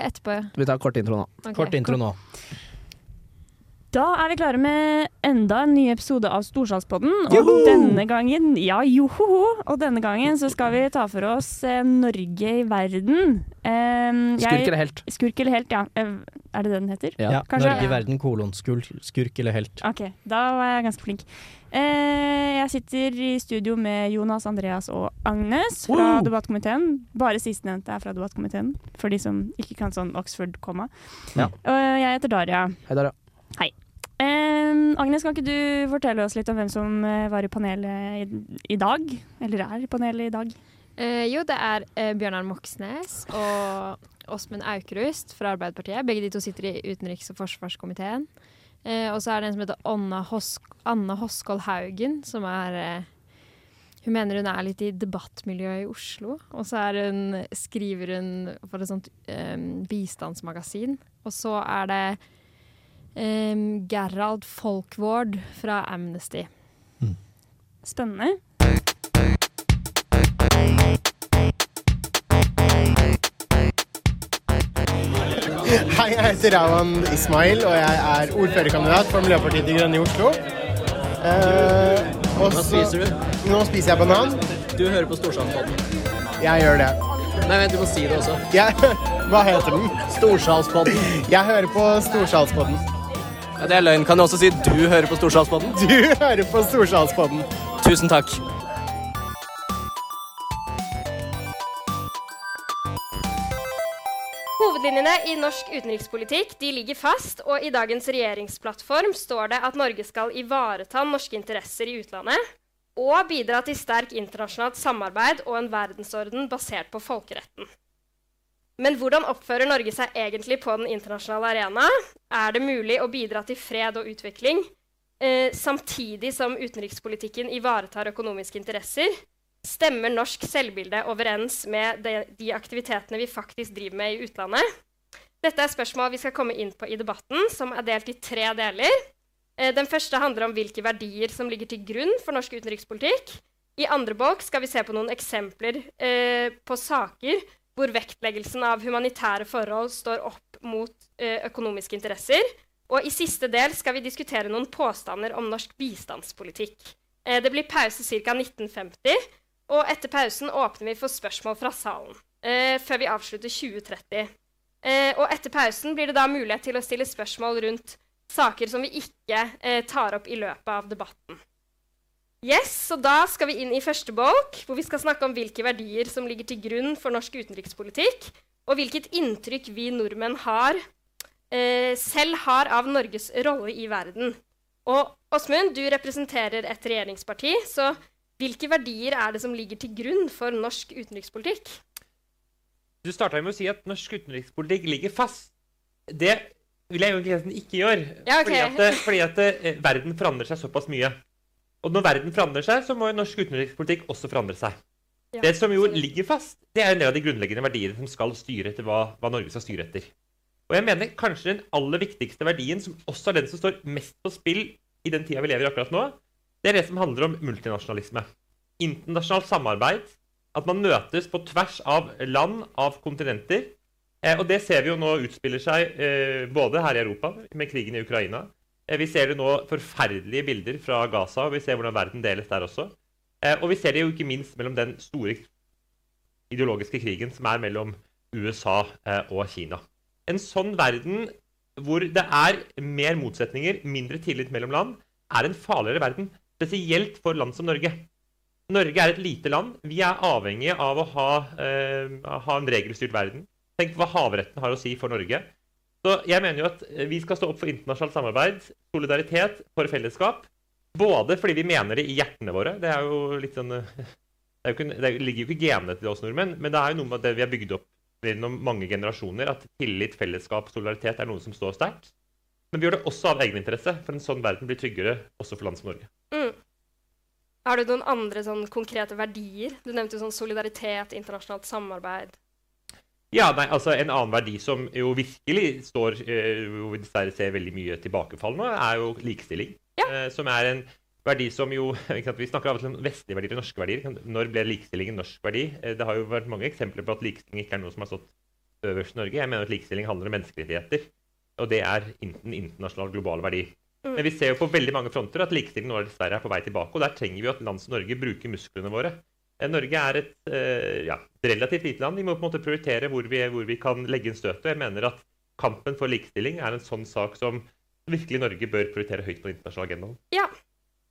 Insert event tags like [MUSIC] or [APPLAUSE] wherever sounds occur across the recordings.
etterpå. Vi tar kort intro nå. Okay, Kort intro nå. Da er vi klare med enda en ny episode av Storsalspodden. Og Joho! denne gangen Ja, joho! Og denne gangen så skal vi ta for oss eh, Norge i verden. Eh, jeg- Skurk eller helt? Skurk eller helt, ja. Eh, er det det den heter? Ja. Ja, Kanskje- Norge i verden, kolon, skurk, skurk eller helt. OK, da var jeg ganske flink. Eh, jeg sitter i studio med Jonas, Andreas og Agnes fra Wow! debattkomiteen. Bare sistnevnte er fra debattkomiteen, for de som ikke kan sånn Oxford-komma. Ja. Og jeg heter Daria. Hei Daria. ja. Eh, Agnes, kan ikke du fortelle oss litt om hvem som eh, var i panelet i, i dag? Eller er i panelet i dag? Eh, jo, det er eh, Bjørnar Moxnes og Åsmund Aukrust fra Arbeiderpartiet. Begge de to sitter i utenriks- og forsvarskomiteen. Eh, og så er det en som heter Anna, Hosk Anna Hoskold Haugen, som er Hun mener hun er litt i debattmiljøet i Oslo. Og så hun, skriver hun for et sånt eh, bistandsmagasin. Og så er det eh, Gerald Folkvord fra Amnesty. Spennende. Hei, jeg heter Rawan Ismail, og jeg er ordførerkandidat for Miljøpartiet De Grønne i Oslo. Eh, Hva spiser du? Nå spiser jeg banan. Du hører på Storsalspodden. Jeg gjør det. Nei, vent, du må si det også. Jeg, [LAUGHS] hva heter den? Storsalspodden. Jeg hører på Storsalspodden. Ja, det er løgn. Kan du også si du hører på Storsalspodden? Du hører på Storsalspodden. Tusen takk. Hovedlinjene i norsk utenrikspolitikk de ligger fast, og i dagens regjeringsplattform står det at Norge skal ivareta norske interesser i utlandet og bidra til sterk internasjonalt samarbeid og en verdensorden basert på folkeretten. Men hvordan oppfører Norge seg egentlig på den internasjonale arena? Er det mulig å bidra til fred og utvikling eh, samtidig som utenrikspolitikken ivaretar økonomiske interesser? Stemmer norsk selvbilde overens med de, de aktivitetene vi faktisk driver med i utlandet? Dette er spørsmål vi skal komme inn på i debatten, som er delt i tre deler. Eh, Den første handler om hvilke verdier som ligger til grunn for norsk utenrikspolitikk. I andre bolk skal vi se på noen eksempler eh, på saker hvor vektleggelsen av humanitære forhold står opp mot eh, økonomiske interesser. Og i siste del skal vi diskutere noen påstander om norsk bistandspolitikk. Eh, det blir pause ca. 1950. Og etter pausen åpner vi for spørsmål fra salen. Eh, før vi avslutter 2030. Eh, og etter pausen blir det da mulighet til å stille spørsmål rundt saker som vi ikke tar opp i løpet av debatten. Yes, så Da skal vi inn i første bolk, hvor vi skal snakke om hvilke verdier som ligger til grunn for norsk utenrikspolitikk, og hvilket inntrykk vi nordmenn har, eh, selv har av Norges rolle i verden. Og Åsmund, du representerer et regjeringsparti, så hvilke verdier er det som ligger til grunn for norsk utenrikspolitikk? Du starta med å si at norsk utenrikspolitikk ligger fast. Det vil jeg egentlig ikke gjøre. Ja, okay. Fordi at, fordi at eh, verden forandrer seg såpass mye. Og når verden forandrer seg, så må jo norsk utenrikspolitikk også forandre seg. Ja, det som jo ligger fast, det er en del av de grunnleggende verdiene som skal styre etter hva, hva Norge skal styre etter. Og jeg mener kanskje den aller viktigste verdien, som også er den som står mest på spill i den tida vi lever i akkurat nå, det er det som handler om multinasjonalisme. Internasjonalt samarbeid. At man møtes på tvers av land, av kontinenter. Eh, og det ser vi jo nå utspiller seg eh, både her i Europa, med krigen i Ukraina. Eh, vi ser jo nå forferdelige bilder fra Gaza, og vi ser hvordan verden deles der også. Eh, og vi ser det jo ikke minst mellom den store ideologiske krigen som er mellom USA eh, og Kina. En sånn verden hvor det er mer motsetninger, mindre tillit mellom land, er en farligere verden. Spesielt for land som Norge. Norge er et lite land. Vi er avhengige av å ha, eh, ha en regelstyrt verden. Tenk hva havretten har å si for Norge. Så jeg mener jo at vi skal stå opp for internasjonalt samarbeid, solidaritet, for fellesskap. Både fordi vi mener det i hjertene våre. Det er jo litt sånn eh, [LAUGHS] det, jo ikke, det ligger jo ikke genene til oss nordmenn, men det er jo noe med det vi har bygd opp gjennom mange generasjoner, at tillit, fellesskap, solidaritet er noe som står sterkt. Men vi gjør det også av egeninteresse, for en sånn verden blir tryggere også for land som Norge. Mm. Har du noen andre sånn konkrete verdier? Du nevnte jo sånn solidaritet, internasjonalt samarbeid. Ja, nei, altså En annen verdi som jo virkelig står eh, hvor vi dessverre ser veldig mye tilbakefall nå, er jo likestilling. Ja. Eh, som er en verdi som jo [LAUGHS] sant, Vi snakker av og til om vestlige verdier og norske verdier. Når ble likestilling en norsk verdi? Eh, det har jo vært mange eksempler på at likestilling ikke er noe som har stått øverst i Norge. Jeg mener at likestilling handler om menneskerettigheter. Og det er en internasjonal, global verdi. Mm. Men vi ser jo på veldig mange fronter at likestilling nå dessverre er på vei tilbake. Og der trenger vi jo at land som Norge bruker musklene våre. Eh, Norge er et eh, ja, relativt lite land. Vi må på en måte prioritere hvor vi, hvor vi kan legge inn støtet. Jeg mener at kampen for likestilling er en sånn sak som virkelig Norge bør prioritere høyt på den internasjonale agendaen. Ja.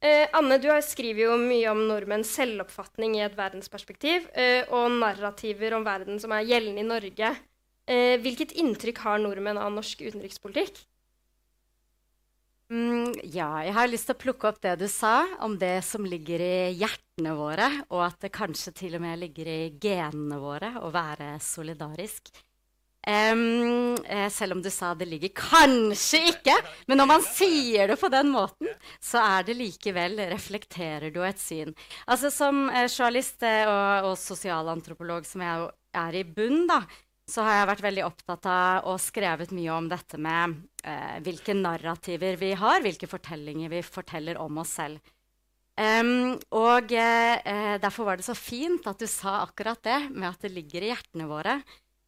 Eh, Anne, du skriver jo mye om nordmenns selvoppfatning i et verdensperspektiv, eh, og narrativer om verden som er gjeldende i Norge. Eh, hvilket inntrykk har nordmenn av norsk utenrikspolitikk? Mm, ja, jeg har lyst til å plukke opp det du sa om det som ligger i hjertene våre, og at det kanskje til og med ligger i genene våre å være solidarisk. Eh, selv om du sa det ligger kanskje ikke, men når man sier det på den måten, så er det likevel reflekterer du et syn. Altså Som eh, journalist eh, og, og sosialantropolog som jeg er i bunn, da, så har jeg vært veldig opptatt av og skrevet mye om dette med eh, hvilke narrativer vi har, hvilke fortellinger vi forteller om oss selv. Um, og eh, derfor var det så fint at du sa akkurat det, med at det ligger i hjertene våre.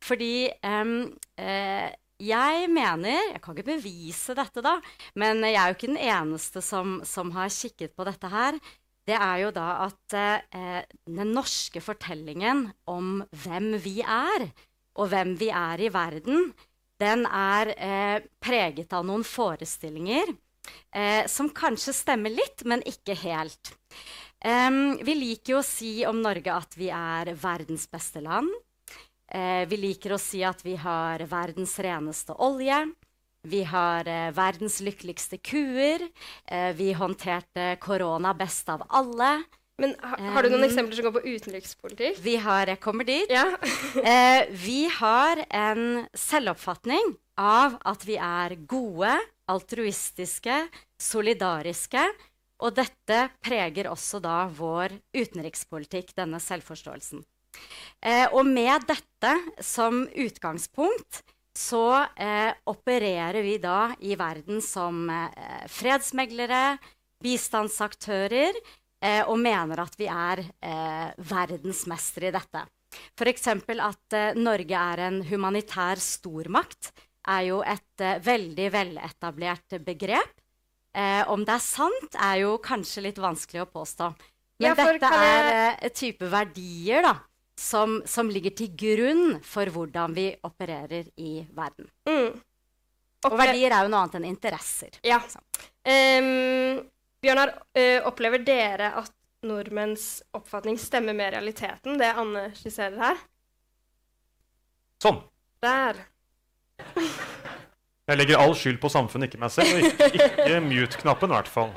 Fordi um, eh, jeg mener Jeg kan ikke bevise dette, da, men jeg er jo ikke den eneste som, som har kikket på dette her. Det er jo da at eh, den norske fortellingen om hvem vi er, og hvem vi er i verden, den er eh, preget av noen forestillinger eh, som kanskje stemmer litt, men ikke helt. Um, vi liker jo å si om Norge at vi er verdens beste land. Eh, vi liker å si at vi har verdens reneste olje. Vi har eh, verdens lykkeligste kuer. Eh, vi håndterte korona best av alle. Men ha, har du noen Em, eksempler som går på utenrikspolitikk? Vi har Jeg kommer dit. Ja. [LAUGHS] Eh, vi har en selvoppfatning av at vi er gode, altruistiske, solidariske. Og dette preger også da vår utenrikspolitikk, denne selvforståelsen. Eh, og med dette som utgangspunkt så eh, opererer vi da i verden som eh, fredsmeglere, bistandsaktører, og mener at vi er eh, verdensmestere i dette. F.eks. at eh, Norge er en humanitær stormakt, er jo et eh, veldig veletablert begrep. Eh, om det er sant, er jo kanskje litt vanskelig å påstå. Men Ja, for dette er jeg- eh, type verdier da, som, som ligger til grunn for hvordan vi opererer i verden. Mm. Og verdier er jo noe annet enn interesser. Ja. Em, Bjørnar, eh, opplever dere at nordmenns oppfatning stemmer med realiteten, det Anne skisserer her? Sånn. Der. Jeg legger all skyld på samfunnet, ikke meg selv. Og ikke, ikke mute-knappen, i hvert fall.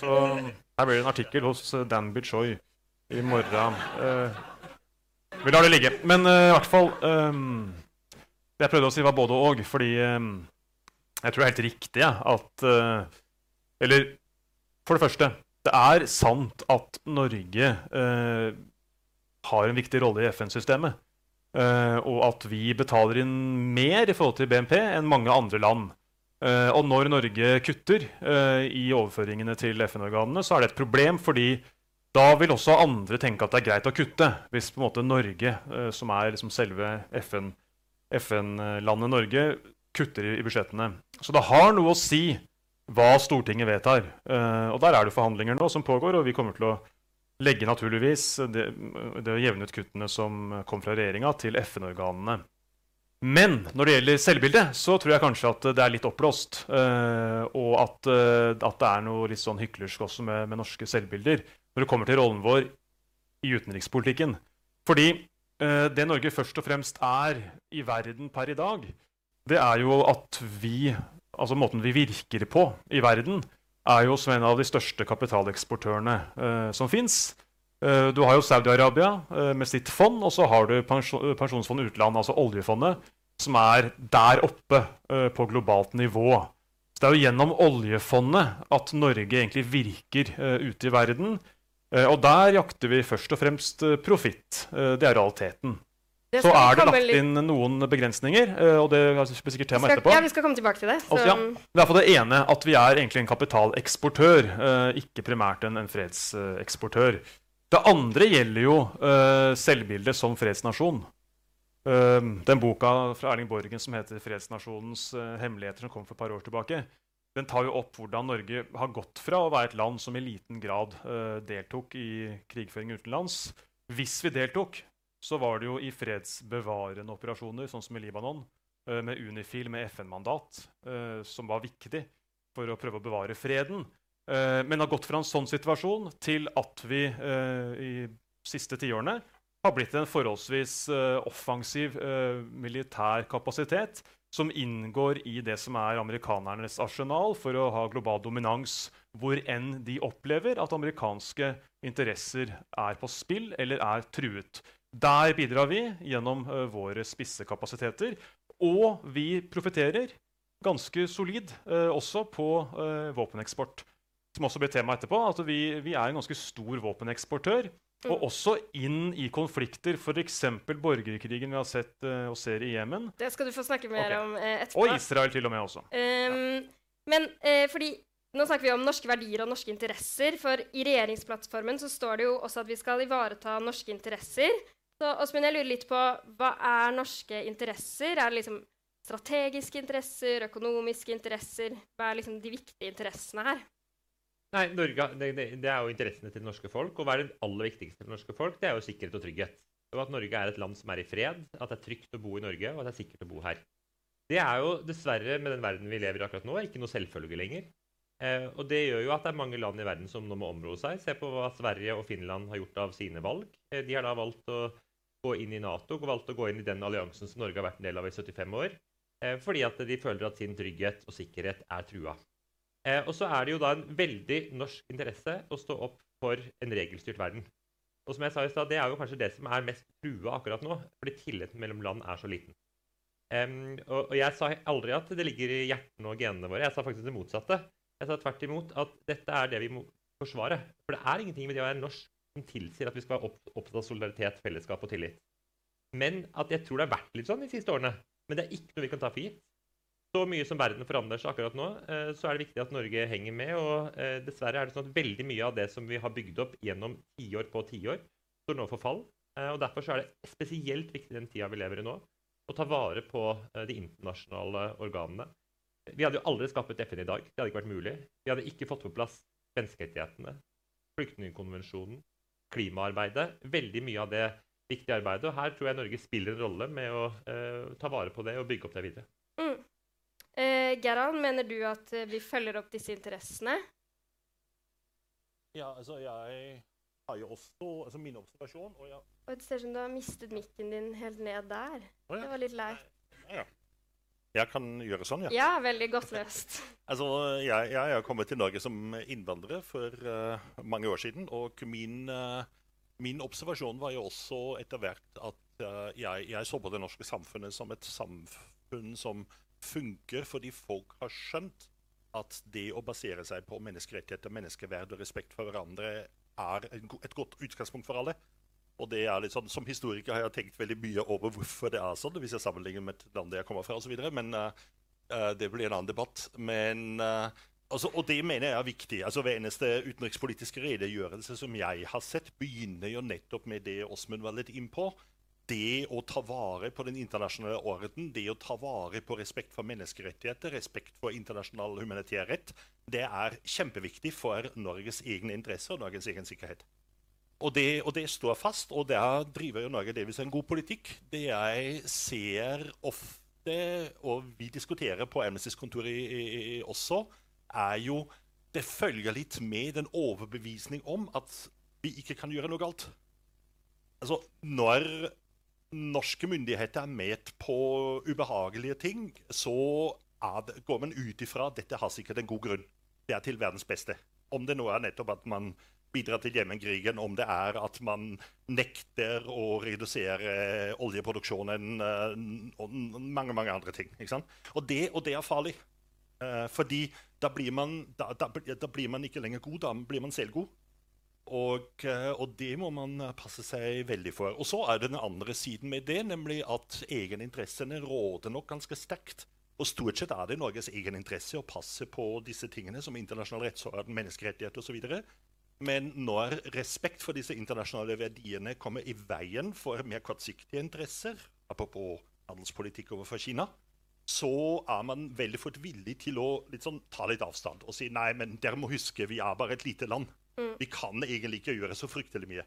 Så her blir det en artikkel hos Dan Danby Choi i morgen. Eh, vi lar det ligge. Men eh, i hvert fall ehm, Det jeg prøvde å si, var både og. Fordi ehm, jeg tror det er helt riktig ja, at eh, Eller for det første, det er sant at Norge eh, har en viktig rolle i FN-systemet. Eh, og at vi betaler inn mer i forhold til BNP enn mange andre land. Eh, og når Norge kutter eh, i overføringene til FN-organene, så er det et problem, fordi da vil også andre tenke at det er greit å kutte. Hvis på en måte Norge, eh, som er liksom selve FN FN-landet Norge, kutter i, i budsjettene. Så det har noe å si hva Stortinget vedtar. Eh, og der er det forhandlinger nå som pågår, og vi kommer til å legge naturligvis det, det å jevne ut kuttene som kom fra regjeringa, til FN-organene. Men når det gjelder selvbildet, så tror jeg kanskje at det er litt oppblåst. eh, og at, eh, at det er noe litt sånn hyklersk også med, med norske selvbilder når det kommer til rollen vår i utenrikspolitikken. Fordi det Norge først og fremst er i verden per i dag, det er jo at vi Altså måten vi virker på i verden, er jo som en av de største kapitaleksportørene eh, som fins. Eh, du har jo Saudi-Arabia eh, med sitt fond, og så har du pensjon, Pensjonsfondet utland, altså oljefondet, som er der oppe eh, på globalt nivå. Så Det er jo gjennom oljefondet at Norge egentlig virker eh, ute i verden. Eh, og der jakter vi først og fremst profitt. Det er realiteten. Så er det lagt inn noen begrensninger, eh, og det er sikkert tema etterpå. ja, vi skal komme tilbake til det. Så, Altså, ja, det er for det ene at vi er egentlig en kapitaleksportør, eh, ikke primært en, en fredseksportør. Det andre gjelder jo eh, selvbildet som fredsnasjon. Den boka fra Erling Borgen som heter 'Fredsnasjonens hemmeligheter', som kom for et par år tilbake, den tar jo opp hvordan Norge har gått fra å være et land som i liten grad deltok i krigføring utenlands. Hvis vi deltok, så var det jo i fredsbevarende operasjoner, sånn som i Libanon, uh, med Unifil med FN-mandat, som var viktig for å prøve å bevare freden. men har gått fra en sånn situasjon til at vi i siste tiårene har blitt en forholdsvis offensiv militær kapasitet som inngår i det som er amerikanernes arsenal for å ha global dominans hvor enn de opplever at amerikanske interesser er på spill eller er truet. Der bidrar vi gjennom våre spisse kapasiteter, og vi profitterer ganske solid også på våpeneksport. Som også blir tema etterpå. at vi, vi er en ganske stor våpeneksportør. Og også inn i konflikter, f.eks. borgerkrigen vi har sett og ser i Jemen. Det skal du få snakke mer okay. om etterpå. Og Israel til og med også. Um, ja. Men uh, fordi nå snakker vi om norske verdier og norske interesser. For i regjeringsplattformen så står det jo også at vi skal ivareta norske interesser. Så Åsmund, jeg lurer litt på hva er norske interesser? Er det liksom strategiske interesser, økonomiske interesser? Hva er liksom de viktige interessene her? Nei, Norge, det, det, er jo interessene til det norske folk. Og hva er det aller viktigste for det norske folk? Det er jo sikkerhet og trygghet. Og at Norge er et land som er i fred, at det er trygt å bo i Norge, og at det er sikkert å bo her. Det er jo dessverre, med den verden vi lever i akkurat nå, ikke noe selvfølge lenger. Eh, og det gjør jo at det er mange land i verden som nå må områ seg. Se på hva Sverige og Finland har gjort av sine valg. Eh, de har da valgt å gå inn i Nato, og valgt å gå inn i den alliansen som Norge har vært en del av i 75 år. Eh, fordi at de føler at sin trygghet og sikkerhet er trua. Eh, og så er det jo da en veldig norsk interesse å stå opp for en regelstyrt verden. Og som jeg sa i stad, det er jo kanskje det som er mest trua akkurat nå, fordi tilliten mellom land er så liten. Og, jeg sa aldri at det ligger i hjertene og genene våre. Jeg sa faktisk det motsatte. Jeg sa tvert imot at dette er det vi må forsvare. For det er ingenting med det å være norsk som tilsier at vi skal være opptatt av solidaritet, fellesskap og tillit. Men at jeg tror det har vært litt sånn de siste årene. Men det er ikke noe vi kan ta for gitt så mye som verden forandrer seg akkurat nå, eh, så er det viktig at Norge henger med. Og eh, dessverre er det sånn at veldig mye av det som vi har bygd opp gjennom tiår på tiår, står nå for fall. Eh, og Derfor så er det spesielt viktig den tida vi lever i nå, å ta vare på de internasjonale organene. Vi hadde jo aldri skapt FN i dag. Det hadde ikke vært mulig. Vi hadde ikke fått på plass menneskerettighetene, flyktningkonvensjonen, klimaarbeidet. Veldig mye av det viktige arbeidet. Og her tror jeg Norge spiller en rolle med å uh, ta vare på det og bygge opp det videre. Mm. Eh, Gerald, mener du at eh, vi følger opp disse interessene? Ja, altså jeg har jo også altså min observasjon og jeg... Det ser ut som du har mistet mikken din helt ned der. Oh, ja. Det var litt leit. Ja, Jeg kan gjøre sånn, ja. Ja, veldig godt løst. [LAUGHS] altså, jeg, jeg er kommet til Norge som innvandrer for uh, mange år siden. Og min, uh, min, observasjon var jo også etter hvert at uh, jeg, jeg så på det norske samfunnet som et samfunn som funker fordi folk har skjønt at det å basere seg på menneskerettigheter, menneskeverd og respekt for hverandre er et godt utgangspunkt for alle. Og det er litt sånn, Som historiker har jeg tenkt veldig mye over hvorfor det er sånn, hvis jeg sammenligner med landet jeg kommer fra osv. Men uh, det blir en annen debatt. Men, uh, altså, og det mener jeg er viktig. altså Hver eneste utenrikspolitiske redegjørelse som jeg har sett, begynner jo nettopp med det Åsmund var litt innpå. det å ta vare på den internasjonale orden, det å ta vare på respekt for menneskerettigheter, respekt for internasjonal humanitær rett, det er kjempeviktig for Norges egne interesser og Norges egen sikkerhet. Og det, og det står fast, og der driver jo Norge delvis en god politikk. Det jeg ser ofte, og vi diskuterer på Amnestys kontor også, er jo Det følger litt med den overbevisning om at vi ikke kan gjøre noe galt. Altså, når norske myndigheter er med på ubehagelige ting, så det, går man ut ifra at dette har sikkert en god grunn. Det er til verdens beste. Om det nå er nettopp at man bidrar til Jemen-krigen, om det er at man nekter å redusere oljeproduksjonen eh, og mange mange andre ting. Og det, og, det, er farlig. Uh, fordi da blir, man, da, da, da blir man ikke lenger god, da blir man selvgod. Og, eh, og, det må man passe seg veldig for. Og så er det den andre siden med det, nemlig at egeninteressene råder nok ganske sterkt. Og stort sett er det Norges egeninteresse å passe på disse tingene som internasjonal rettsorden, menneskerettigheter osv. Men når respekt for disse internasjonale verdiene kommer i veien for mer kortsiktige interesser, apropos handelspolitikk overfor Kina, så er man veldig fort villig til å litt sånn, ta litt avstand og si nei, men dere må huske, vi er bare et lite land. Mm. Vi kan egentlig ikke gjøre så fryktelig mye.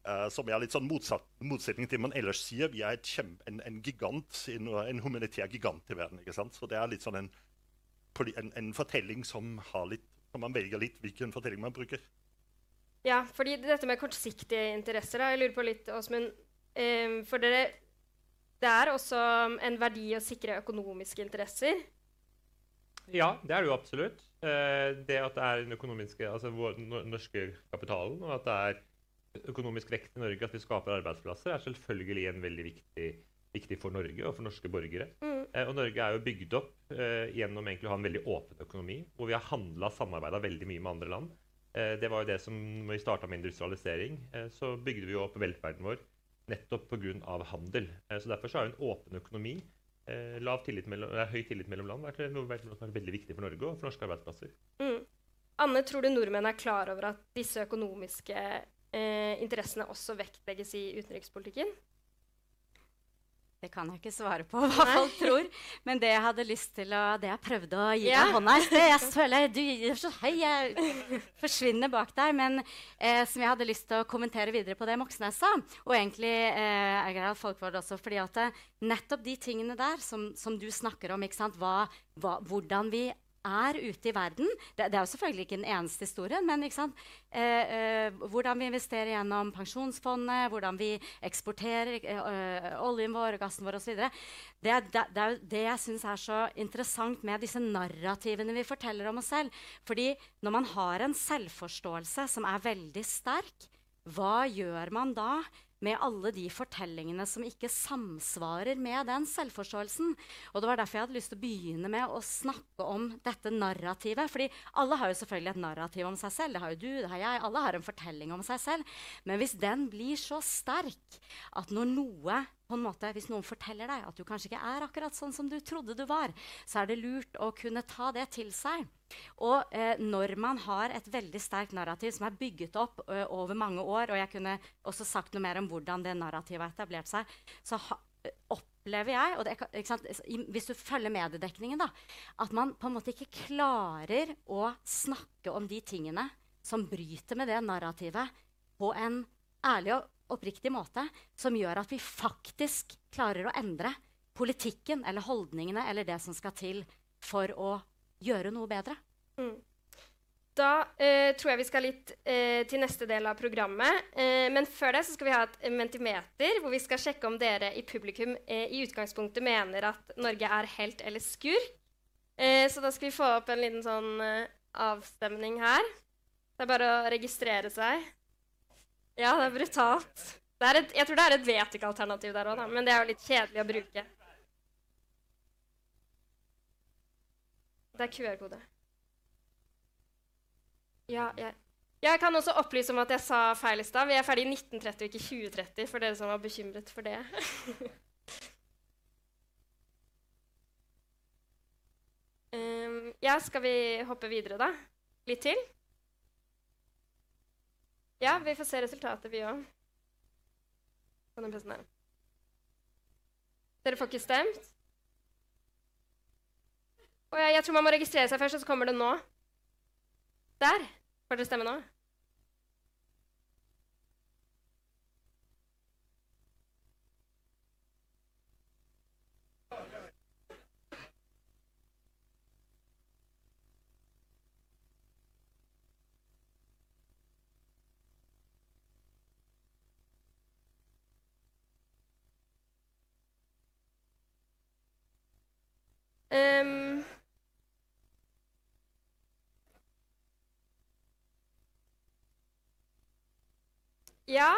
Uh, som er litt sånn motsatt, motsetning til man ellers sier. Vi er et kjem- en, en gigant, en, en humanitær gigant i verden. ikke sant? Så det er litt sånn en, en, en fortelling som, har litt, som man velger litt hvilken fortelling man bruker. Ja, fordi dette med kortsiktige interesser, da, jeg lurer på litt, Åsmund Um, For dere Det er også en verdi å sikre økonomiske interesser. Ja, det er det jo absolutt. Uh, det at det er den økonomiske, altså vår no- norske kapitalen, og at det er økonomisk vekt i Norge, at vi skaper arbeidsplasser, er selvfølgelig en veldig viktig, viktig for Norge og for norske borgere. Mm. Eh, og Norge er jo bygd opp eh, gjennom egentlig å ha en veldig åpen økonomi, hvor vi har handla og samarbeida veldig mye med andre land. Eh, det var jo det som når vi starta med industrialisering, eh, så bygde vi jo opp velferden vår nettopp pga. handel. Eh, så Derfor så jo en åpen økonomi, lav tillit mellom, høy tillit mellom land, vært er veldig viktig for Norge og for norske arbeidsplasser. Mm. Anne, tror du nordmenn er klar over at disse økonomiske eh, interessene også vektlegges i utenrikspolitikken? Det kan jeg ikke svare på [LAUGHS] hva folk tror. Men det jeg hadde lyst til å Det jeg prøvde å gi yeah. deg hånda i sted Jeg føler du så høy, jeg forsvinner bak deg. Men eh, som jeg hadde lyst til å kommentere videre på det Moxnes sa, og egentlig eh, er greit at folk var det også, fordi at eh, nettopp de tingene der som, som du snakker om, ikke hva, hva, hvordan vi er ute i verden. Det, det er jo selvfølgelig ikke den eneste historien, men? Eh, eh, hvordan vi investerer gjennom pensjonsfondet, hvordan vi eksporterer eh, eh, oljen vår, gassen vår osv. Det, det, det er jo det jeg syns er så interessant med disse narrativene vi forteller om oss selv. Fordi når man har en selvforståelse som er veldig sterk, hva gjør man da med alle de fortellingene som ikke samsvarer med den selvforståelsen? Og det var derfor jeg hadde lyst til å begynne med å snakke om dette narrativet. Fordi alle har jo selvfølgelig et narrativ om seg selv. Det har jo du, det har jeg. Alle har en fortelling om seg selv. Men hvis den blir så sterk at når noe på en måte, Hvis noen forteller deg at du kanskje ikke er akkurat sånn som du trodde du var, så er det lurt å kunne ta det til seg. Og eh, når man har et veldig sterkt narrativ som er bygget opp ø, over mange år, og jeg kunne også sagt noe mer om hvordan det narrativet har etablert seg, så ha, opplever jeg, og det, sant, hvis du følger mediedekningen, da, at man på en måte ikke klarer å snakke om de tingene som bryter med det narrativet, på en ærlig og oppriktig måte, som gjør at vi faktisk klarer å endre politikken eller holdningene eller det som skal til for å gjøre noe bedre. Mm. Da eh, tror jeg vi skal litt eh, til neste del av programmet. Eh, men før det så skal vi ha et mentimeter, hvor vi skal sjekke om dere i publikum eh, i utgangspunktet mener at Norge er helt eller skurk. Eh, så da skal vi få opp en liten sånn eh, avstemning her. Det er bare å registrere seg. Ja, det er brutalt. Det er et, jeg tror det er et vet ikke-alternativ der òg, men det er jo litt kjedelig å bruke. Det er QR-kode. Ja, jeg, jeg kan også opplyse om at jeg sa feil i stad. Vi er ferdig i 1930 og ikke 2030, for dere som var bekymret for det. [LAUGHS] um, ja, skal vi hoppe videre, da? Litt til? Ja, vi får se resultatet, vi òg. Dere får ikke stemt? Å jeg, jeg tror man må registrere seg først, og så kommer det nå. Der. Får dere stemme nå? Ehm, ja,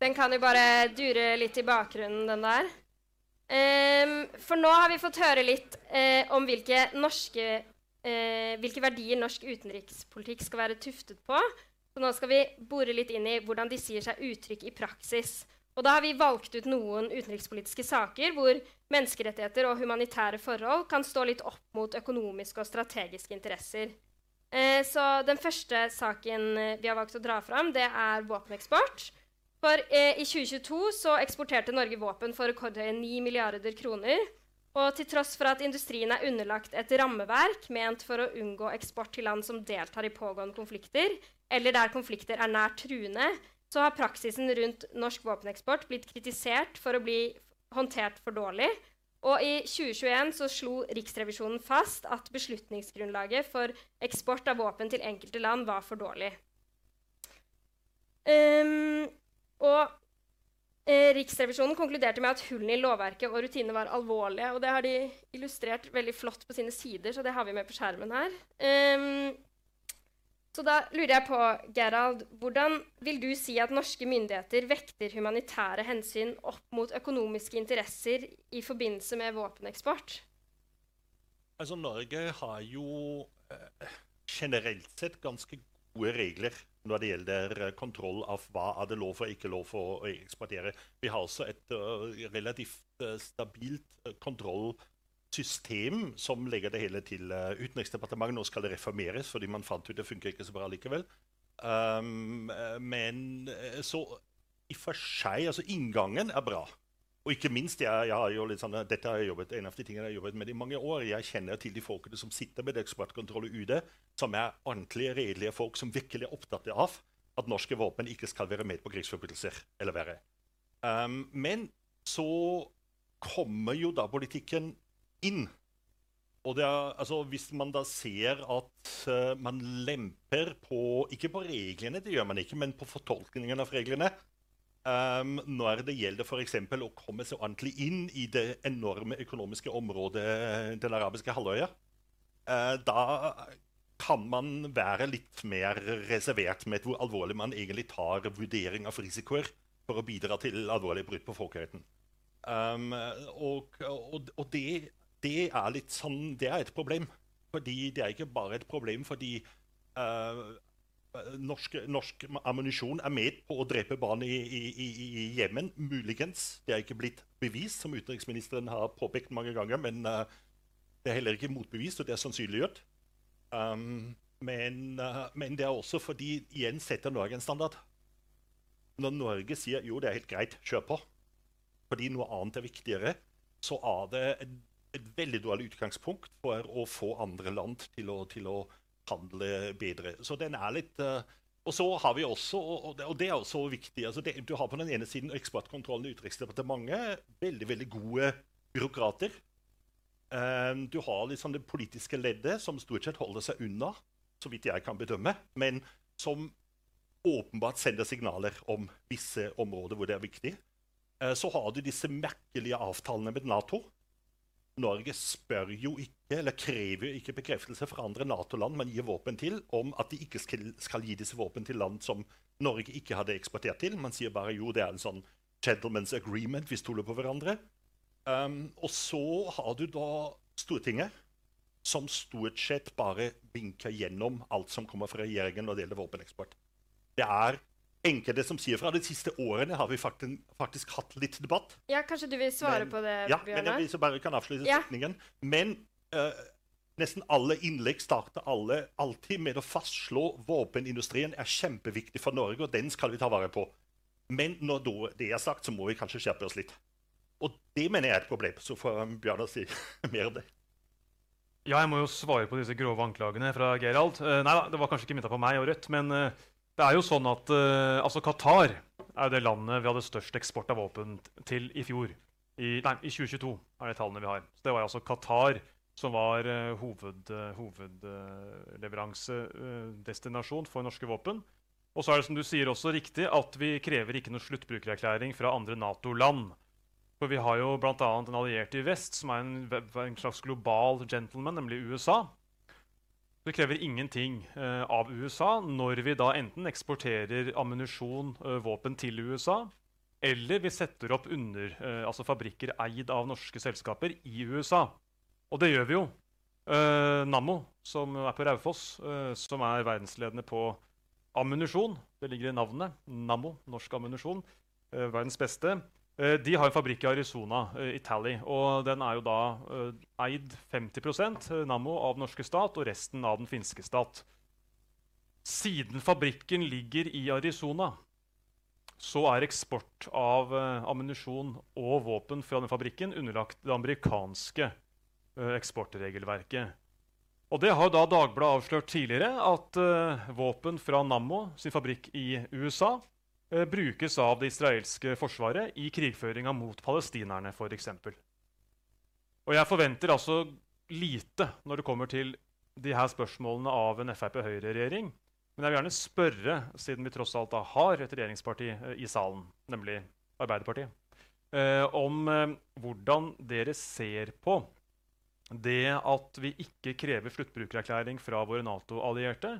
den kan jo bare dure litt i bakgrunnen, den der. Um, for nå har vi fått høre litt uh, om hvilke, norske, uh, hvilke verdier norsk utenrikspolitikk skal være tuftet på. Så nå skal vi bore litt inn i hvordan disse gir seg uttrykk i praksis. Og da har vi valgt ut noen utenrikspolitiske saker hvor menneskerettigheter og humanitære forhold kan stå litt opp mot økonomiske og strategiske interesser. Eh, så den første saken eh, vi har valgt å dra fram, det er våpeneksport. For eh, i 2022 så eksporterte Norge våpen for rekordhøye 9 milliarder kroner. Og til tross for at industrien er underlagt et rammeverk ment for å unngå eksport til land som deltar i pågående konflikter, eller der konflikter er nær truende, så har praksisen rundt norsk våpeneksport blitt kritisert for å bli håndtert for dårlig. Og i 2021 så slo Riksrevisjonen fast at beslutningsgrunnlaget for eksport av våpen til enkelte land var for dårlig. Um, og eh, Riksrevisjonen konkluderte med at hullene i lovverket og rutinene var alvorlige. og Det har de illustrert veldig flott på sine sider, så det har vi med på skjermen her. Um, så da lurer jeg på, Gerald, hvordan vil du si at norske myndigheter vekter humanitære hensyn opp mot økonomiske interesser i forbindelse med våpeneksport? Altså, Norge har jo eh, generelt sett ganske gode regler når det gjelder eh, kontroll av hva er det lov og ikke lov for å eksportere. Vi har også et uh, relativt uh, stabilt uh, kontrollsystem som legger det hele til uh, Utenriksdepartementet. Nå skal det reformeres, fordi man fant ut det funker ikke så bra likevel. Um, men så i for seg Altså, inngangen er bra. Og ikke minst, jeg, jeg har jo litt sånn, dette har jeg jobbet, en av de tingene jeg har jobbet med i mange år. Jeg kjenner til de folkene som sitter med eksportkontroll i UD, som er ordentlige, redelige folk som virkelig er opptatt av at norske våpen ikke skal være med på krigsforbrytelser eller verre. Um, men så kommer jo da politikken inn. Og er, altså, Hvis man da ser at uh, man lemper på Ikke på reglene, det gjør man ikke, men på fortolkningen av reglene, Um, når det gjelder f.eks. å komme seg ordentlig inn i det enorme økonomiske området Den arabiske halvøya, uh, da kan man være litt mer reservert med hvor alvorlig man egentlig tar vurdering av risikoer for å bidra til alvorlige brudd på folkeretten. Um, og, og, og det, det, er litt sånn, det er et problem. Fordi det er ikke bare et problem fordi uh, norsk, norsk ammunisjon er med på å drepe barn i, i, Jemen. Muligens. Det er ikke blitt bevist, som utenriksministeren har påpekt mange ganger. Men uh, det er heller ikke motbevist, og det er sannsynliggjort. Um, men, uh, men, det er også fordi igjen setter Norge en standard. Når Norge sier jo, det er helt greit, kjør på, fordi noe annet er viktigere, så er det et, veldig dårlig utgangspunkt for å få andre land til å, til å handle bedre. Så den er litt uh, og så har vi også, og det, og det er også viktig altså det, Du har på den ene siden eksportkontrollen i Utenriksdepartementet. Veldig veldig gode byråkrater. Um, du har liksom det politiske leddet, som stort sett holder seg unna, så vidt jeg kan bedømme, men som åpenbart sender signaler om visse områder hvor det er viktig. Uh, så har du disse merkelige avtalene med Nato Norge spør jo ikke, eller krever jo ikke bekreftelse fra andre Nato-land man gir våpen til, om at de ikke skal, skal, gi disse våpen til land som Norge ikke hadde eksportert til. Man sier bare jo, det er en sånn gentleman's agreement, vi stoler på hverandre. Um, og så har du da Stortinget, som stort sett bare vinker gjennom alt som kommer fra regjeringen når det gjelder våpeneksport. Det er enkelte som sier fra. De siste årene har vi faktisk, faktisk hatt litt debatt. Ja, Kanskje du vil svare men, på det, ja, Bjørnar? Ja, jeg bare kan avslutte ja. setningen. Men uh, nesten alle innlegg starter alle alltid med å fastslå våpenindustrien er kjempeviktig for Norge, og den skal vi ta vare på. Men når det er sagt, så må vi kanskje skjerpe oss litt. Og det mener jeg er et problem. Så får Bjørnar si [LAUGHS] mer om det. Ja, jeg må jo svare på disse grove anklagene fra Gerald. Uh, nei da, det var kanskje ikke mynta på meg og Rødt, men uh, det er jo sånn at uh, altså Qatar er det landet vi hadde størst eksport av våpen til i fjor. I, nei, i 2022 er det tallene vi har. Så Det var altså Qatar som var uh, hoved, hovedleveransedestinasjon uh, for norske våpen. Og så er det som du sier også riktig at vi krever ikke noe sluttbrukererklæring fra andre Nato-land. For vi har jo bl.a. en alliert i vest som er en, en slags global gentleman, nemlig USA. Det krever ingenting eh, av USA når vi da enten eksporterer ammunisjon, eh, våpen til USA, eller vi setter opp under, eh, altså fabrikker eid av norske selskaper i USA. Og det gjør vi jo. Nammo, som er på Raufoss, som er verdensledende på ammunisjon. Det ligger i navnet. Nammo, norsk ammunisjon. verdens beste. Eh, de har en fabrikk i Arizona, Italy, i Tally. Og den er jo da eh, eid 50% Nammo av den norske stat og resten av den finske stat. Siden fabrikken ligger i Arizona, så er eksport av eh, ammunisjon og våpen fra den fabrikken underlagt det amerikanske eh, eksportregelverket. Og det har da Dagbladet avslørt tidligere, at eh, våpen fra Nammo sin fabrikk i USA eh, brukes av det israelske forsvaret i krigføringa mot palestinerne, f.eks. Og jeg forventer altså lite når det kommer til de her spørsmålene av en Frp-Høyre-regjering. Men jeg vil gjerne spørre, siden vi tross alt da har et regjeringsparti eh, i salen, nemlig Arbeiderpartiet, eh, om eh, hvordan dere ser på det at vi ikke krever sluttbrukererklæring fra våre Nato-allierte,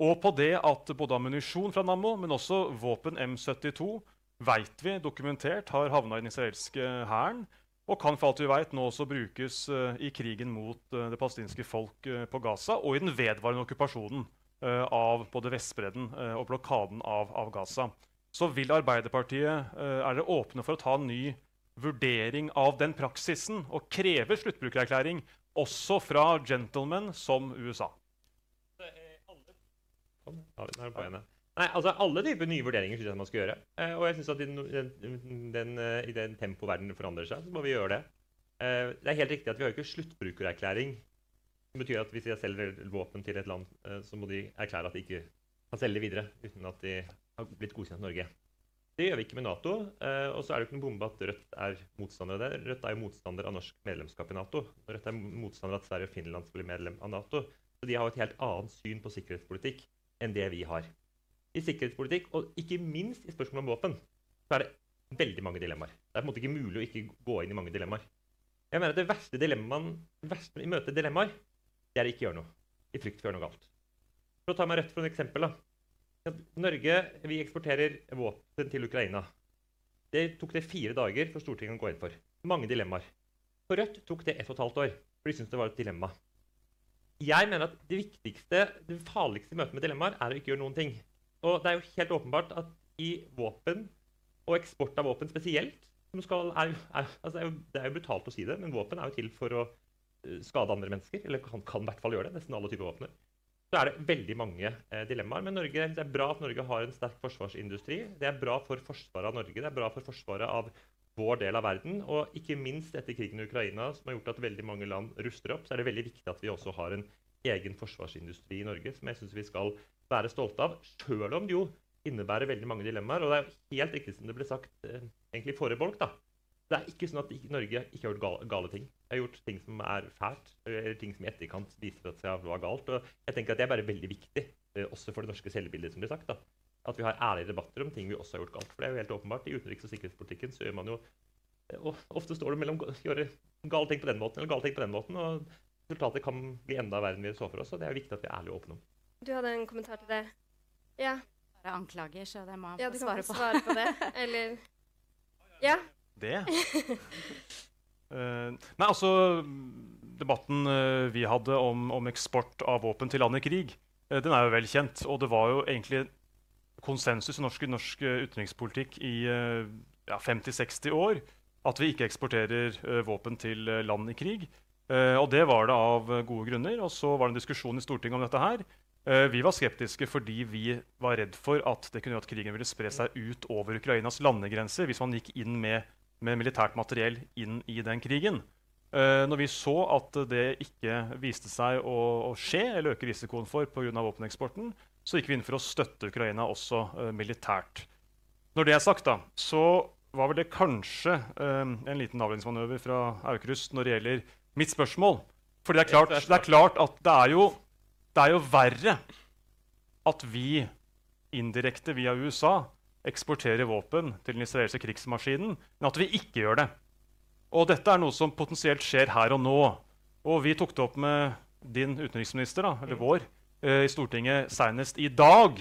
og på det at både ammunisjon fra Nammo, men også våpen M72 vet vi dokumentert har havna i den israelske hæren, og kan for alt vi vet nå også brukes uh, i krigen mot uh, det palestinske folk uh, på Gaza og i den vedvarende okkupasjonen av både Vestbredden og blokaden av, av, Gaza. Så vil Arbeiderpartiet Er dere åpne for å ta en ny vurdering av den praksisen og kreve sluttbrukererklæring også fra gentlemen som USA? Nei, altså Alle typer nye vurderinger synes jeg man skal gjøre. Eh, og jeg synes at i den, den, eh, i den tempo verden forandrer seg, så må vi gjøre det. Eh, det er helt riktig at vi har ikke sluttbrukererklæring. Det betyr at hvis jeg selger våpen til et land, eh, så må de erklære at de ikke kan selge det videre uten at de har blitt godkjent i Norge. Det gjør vi ikke med Nato. Eh, og så er det ikke noen bombe at Rødt er motstander av det. Rødt er jo motstander av norsk medlemskap i Nato. Rødt er motstander av at Sverige og Finland skal bli medlem av Nato. Så de har et helt annet syn på sikkerhetspolitikk enn det vi har i sikkerhetspolitikk, og ikke minst i spørsmål om våpen, så er det veldig mange dilemmaer. Det er på en måte ikke mulig å ikke gå inn i mange dilemmaer. Jeg mener at Det verste dilemmaen verste i møte dilemmaer, det er å ikke gjøre noe. I frykt for å gjøre noe galt. For å ta meg rett for et eksempel. da. Norge vi eksporterer våpen til Ukraina. Det tok det fire dager for Stortinget å gå inn for. Mange dilemmaer. For Rødt tok det ett og et halvt år, for de syntes det var et dilemma. Jeg mener at det viktigste, det farligste i møte med dilemmaer er å ikke gjøre noen ting. Og det er jo helt åpenbart at i våpen, og eksport av våpen spesielt skal, er, er, altså det, er jo, det, er jo, brutalt å si det, men våpen er jo til for å uh, skade andre mennesker. Eller kan, kan i hvert fall gjøre det. Nesten alle typer våpen. Så er det veldig mange eh, dilemmaer. Men Norge, det er bra at Norge har en sterk forsvarsindustri. Det er bra for forsvaret av Norge. Det er bra for forsvaret av vår del av verden. Og ikke minst etter krigen i Ukraina, som har gjort at veldig mange land ruster opp, så er det veldig viktig at vi også har en egen forsvarsindustri i Norge, som jeg syns vi skal være stolte av, sjøl om det jo innebærer veldig mange dilemmaer. Og det er jo helt riktig som det ble sagt eh, egentlig forrige bolk. da. Det er ikke sånn at Norge ikke har gjort gale, ting. Jeg har gjort ting som er fælt, eller ting som i etterkant viser at det var galt. Og jeg tenker at Det er bare veldig viktig, eh, også for det norske selvbildet. som blir sagt da. At vi har ærlige debatter om ting vi også har gjort galt. For det er jo helt åpenbart. I utenriks- og sikkerhetspolitikken så gjør man jo eh, og Ofte står det mellom å gjøre gale ting på den måten eller gale ting på den måten. og Resultatet kan bli enda verre enn vi så for oss. og Det er viktig at vi er ærlige og åpne om. Du hadde en kommentar til det? Ja. Bare anklager, så det må ja, få svare på. svare på det. Eller [LAUGHS] Ja. Det? uh, [LAUGHS] nei, altså Debatten uh, vi hadde om, om, eksport av våpen til land i krig, uh, den er jo vel kjent. Og det var jo egentlig konsensus i norsk, norsk utenrikspolitikk i ja, 50-60 år at vi ikke eksporterer våpen til land i krig. og det var det av gode grunner. Og så var det en diskusjon i Stortinget om dette her. Vi var skeptiske fordi vi var redd for at det kunne gjøre at krigen ville spre seg ut over Ukrainas landegrenser hvis man gikk inn med, med militært materiell inn i den krigen. Uh, når vi så at det ikke viste seg å, å skje, eller øke risikoen for pga. våpeneksporten, så gikk vi inn for å støtte Ukraina også uh, militært. Når det er sagt, da, så var vel det kanskje en liten avledningsmanøver fra Aukrust når det gjelder mitt spørsmål. For det det er klart at det er jo det er jo verre at vi indirekte via USA eksporterer våpen til den israelske krigsmaskinen, enn at vi ikke gjør det. Og dette er noe som potensielt skjer her og nå. Og vi tok det opp med din utenriksminister, da, eller vår, eh, i Stortinget senest i dag.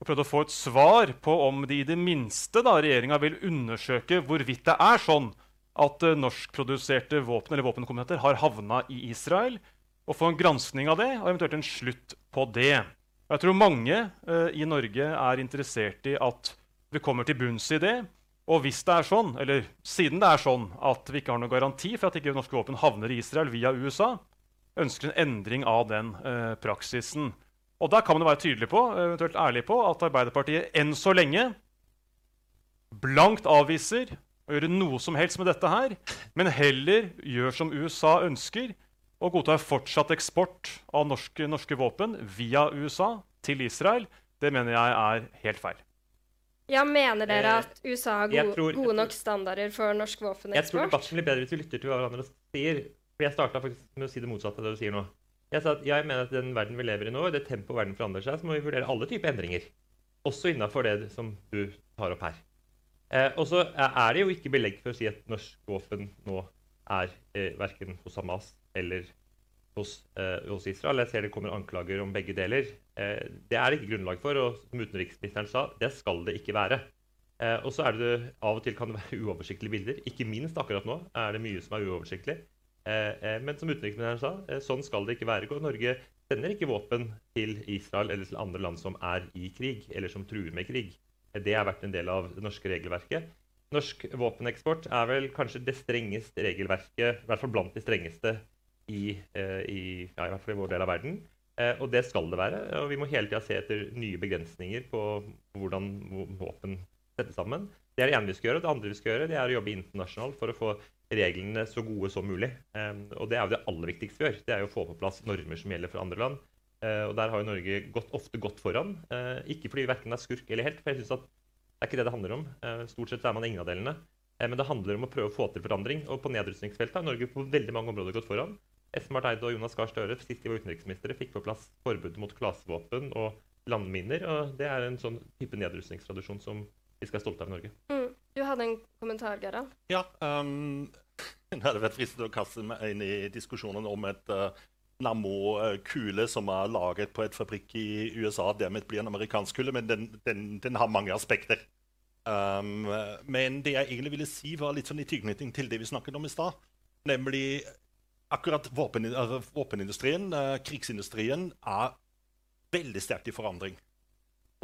Og prøvde å få et svar på om de i det minste da, regjeringa vil undersøke hvorvidt det er sånn at uh, norskproduserte våpen eller våpenkomponenter har havna i Israel, og få en granskning av det og eventuelt en slutt på det. Jeg tror mange uh, i Norge er interessert i at vi kommer til bunns i det. Og hvis det er sånn, eller siden det er sånn at vi ikke har noen garanti for at ikke norske våpen havner i Israel via USA, ønsker en endring av den eh, praksisen. Og da kan man være tydelig på, eventuelt ærlig på at Arbeiderpartiet enn så lenge blankt avviser å gjøre noe som helst med dette her, men heller gjør som USA ønsker, og godtar fortsatt eksport av norske, norske våpen via USA til Israel, det mener jeg er helt feil. Ja, Mener dere Eh, at USA har gode, tror- gode nok standarder for norsk Jeg tror debatten blir bedre hvis vi lytter til hva hverandre sier. For jeg starta faktisk med å si det motsatte av det du sier nå. Jeg sa at jeg mener at den verden vi lever i nå, i det tempoet verden forandrer seg, så må vi vurdere alle typer endringer. Også innafor det som du tar opp her. Eh, og så er det jo ikke belegg for å si at norsk våpen nå er eh, verken hos Hamas eller hos, eh, hos Israel. Jeg ser det kommer anklager om begge deler. Eh, det er det ikke grunnlag for, og som utenriksministeren sa, det skal det ikke være. Eh, og så er det Av og til kan det [LAUGHS] være uoversiktlige bilder. Ikke minst akkurat nå er det mye som er uoversiktlig. Men som utenriksministeren sa, sånn skal det ikke være. Og Norge sender ikke våpen til Israel eller til andre land som er i krig, eller som truer med krig. Det har vært en del av det norske regelverket. Norsk våpeneksport er vel kanskje det strengeste regelverket, i hvert fall blant de strengeste i, eh, i, ja, i hvert fall i vår del av verden. Eh, og det skal det være. Og vi må hele tida se etter nye begrensninger på hvordan vå- våpen settes sammen. Det er det ene vi skal gjøre. Det andre vi skal gjøre, det er å jobbe internasjonalt for å få reglene så gode som mulig. Eh, og det er jo det aller viktigste vi gjør. Det er jo å få på plass normer som gjelder for andre land. Og der har jo Norge gått, ofte gått foran. Ikke fordi vi verken er skurk eller helt, for jeg synes at det er ikke det det handler om. Stort sett er man ingen av delene. Men det handler om å prøve å få til forandring. Og på nedrustningsfeltet har Norge på veldig mange områder gått foran. Espen Barth Eide og Jonas Gahr Støre sist de var utenriksministre, fikk på plass forbud mot klasevåpen og landminer. og Det er en sånn type nedrustningstradisjon som vi skal være stolte av i Norge. Mm. Du hadde en kommentar, Gerald? Ja, [LAUGHS] um, jeg hadde vært fristet å kaste meg inn i diskusjonen om et uh, Nammo-kule som er laget på et fabrikk i USA. Dermed blir en amerikansk kule, men den, den, den har mange aspekter. Um, men det jeg egentlig ville si, var litt sånn i tilknytning til det vi snakket om i stad. Nemlig akkurat våpen, altså våpenindustrien, uh, krigsindustrien, er veldig sterkt i forandring.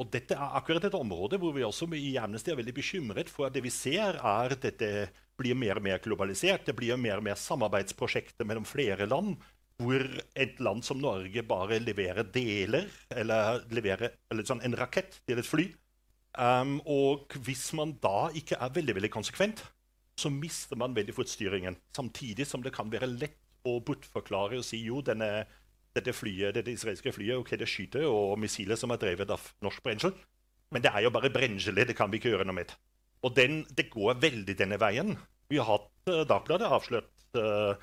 Og dette er akkurat et område hvor vi også i Amnesty er veldig bekymret for at det vi ser, er at dette blir mer og mer globalisert. Det blir mer og mer samarbeidsprosjekter mellom flere land, hvor et land som Norge bare leverer deler, eller leverer eller sånn en rakett til et fly. Um, og hvis man da ikke er veldig veldig konsekvent, så mister man veldig fort styringen. Samtidig som det kan være lett å bortforklare og si jo, denne dette flyet, dette israelske flyet ok, det skyter og missiler som er drevet av norsk brensel. Men det er jo bare brenselet. det kan vi ikke gjøre noe med. Og den, det går veldig denne veien. Vi har hatt uh, Dagbladet avslørt uh,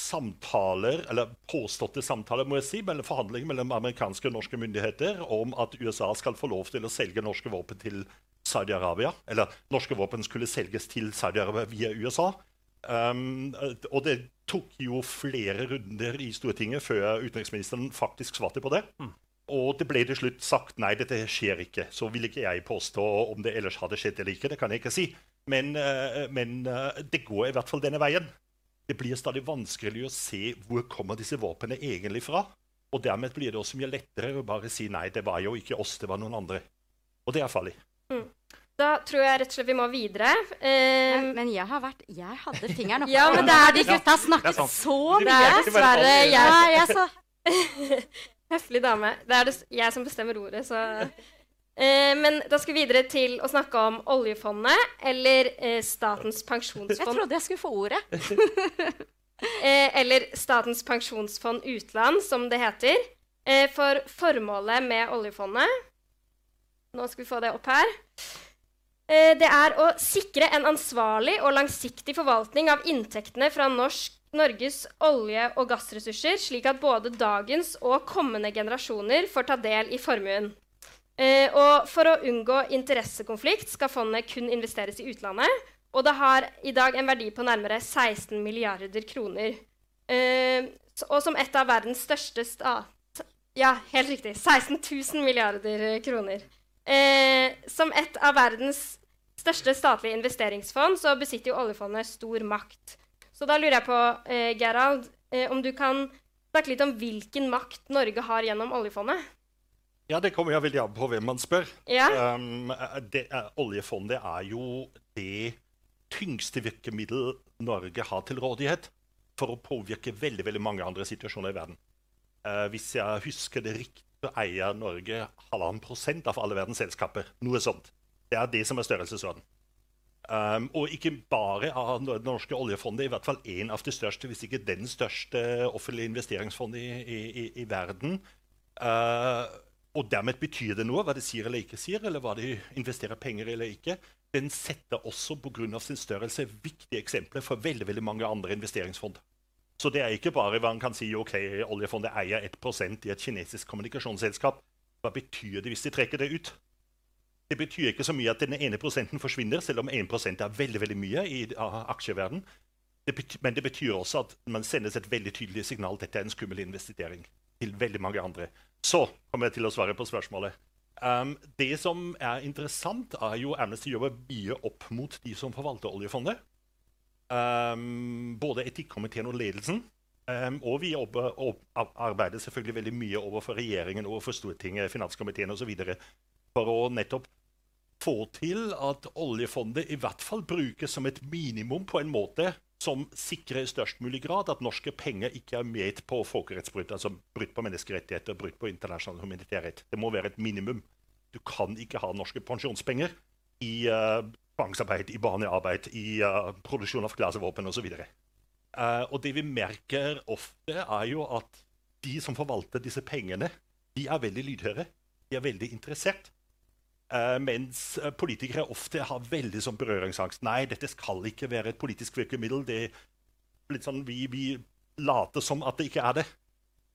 samtaler, eller påståtte samtaler, må jeg si, mellom forhandlinger mellom amerikanske og norske myndigheter om at USA skal få lov til å selge norske våpen til Saudi-Arabia. Eller norske våpen skulle selges til Saudi-Arabia via USA. Um, og det tok jo flere runder i Stortinget før utenriksministeren faktisk svarte på det. Og det ble til slutt sagt nei, dette skjer ikke. Så vil ikke jeg påstå om det ellers hadde skjedd eller ikke. det kan jeg ikke si. Men, uh, men uh, det går i hvert fall denne veien. Det blir stadig vanskeligere å se hvor kommer disse våpnene egentlig fra. Og dermed blir det også mye lettere å bare si nei, det var jo ikke oss, det var noen andre. Og det er farlig. Mm. Da tror jeg rett og slett vi må videre. Eh, Men jeg har vært Jeg hadde fingeren oppe. Ja, men det er de gutta det snakket er så Det er dessverre jeg Ja, jeg så [LAUGHS] Høflig dame. Det er jeg som bestemmer ordet, så uh, Men da skal vi videre til å snakke om oljefondet, eller uh, Statens pensjonsfond Jeg trodde jeg skulle få ordet. uh, [LAUGHS] eller Statens pensjonsfond utland, som det heter. Eh, for formålet med oljefondet Nå skal vi få det opp her. Eh, det er å sikre en ansvarlig og langsiktig forvaltning av inntektene fra norsk, Norges olje- og gassressurser, slik at både dagens og kommende generasjoner får ta del i formuen. Eh, og for å unngå interessekonflikt skal fondet kun investeres i utlandet. Og det har i dag en verdi på nærmere 16 milliarder kroner. Eh, og som et av verdens største stat... Ja, helt riktig. 16 000 milliarder kroner. Eh, som et av verdens største statlige investeringsfond så besitter jo oljefondet stor makt. Så da lurer jeg på, eh, Gerald, eh, om du kan snakke litt om hvilken makt Norge har gjennom oljefondet? Ja, det kommer jeg veldig an på hvem man spør. Ja. Um, det, oljefondet er jo det tyngste virkemiddel Norge har til rådighet for å påvirke veldig, veldig mange andre situasjoner i verden. Uh, hvis jeg husker det riktig, så eier Norge halvannen prosent av alle verdens selskaper. Noe sånt. Det er det som er størrelsesorden. Um, og ikke bare av det norske oljefondet, i hvert fall en av de største, hvis ikke den største offentlige investeringsfondet i, i, i verden. Uh, og dermed betyr det noe hva de sier eller ikke sier, eller hva de investerer penger eller ikke. Den setter også pga. sin størrelse viktige eksempler for veldig, veldig mange andre investeringsfond. Så det er ikke bare hva man kan si ok, oljefondet eier 1% i et kinesisk kommunikasjonsselskap. Hva betyr det hvis de trekker det ut? Det betyr ikke så mye at den ene prosenten forsvinner, selv om 1 er veldig veldig mye i aksjeverden. Det betyr, men det betyr også at man sendes et veldig tydelig signal dette er en skummel investering til veldig mange andre. Så kommer jeg til å svare på spørsmålet. Um, det som er interessant, er jo Amnesty jobber mye opp mot de som forvalter oljefondet. Um, både etikkomiteen og ledelsen. Um, og vi jobber, og arbeider selvfølgelig veldig mye overfor regjeringen, overfor Stortinget, finanskomiteen osv. for å nettopp få til at oljefondet i hvert fall brukes som et minimum på en måte som sikrer i størst mulig grad at norske penger ikke er med på folkerettsbrudd, altså brudd på menneskerettigheter, brudd på internasjonal humanitærrett. Det må være et minimum. Du kan ikke ha norske pensjonspenger i uh, tvangsarbeid, i barnearbeid, i uh, produksjon av klasevåpen osv. Uh, eh, og det vi merker ofte, er jo at de som forvalter disse pengene, de er veldig lydhøre. De er veldig interessert. Uh, mens politikere ofte har veldig sånn berøringsangst. Nei, dette skal ikke være et politisk virkemiddel. Det er litt sånn, vi, vi later som at det ikke er det.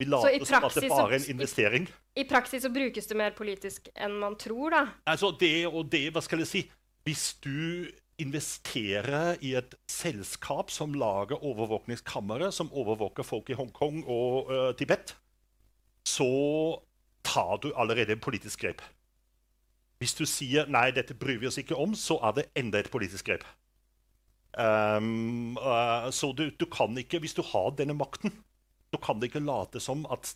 Vi later som at det bare er en investering. I, I, praksis så brukes det mer politisk enn man tror, da? Altså, det og det, hva skal jeg si Hvis du investerer i et selskap som lager overvåkningskamre, som overvåker folk i Hongkong og uh, Tibet, så tar du allerede en politisk grep. Hvis du sier nei, dette bryr vi oss ikke om, så er det enda et politisk grep. Um, uh, så du, du, kan ikke, hvis du har denne makten, så kan du ikke late som at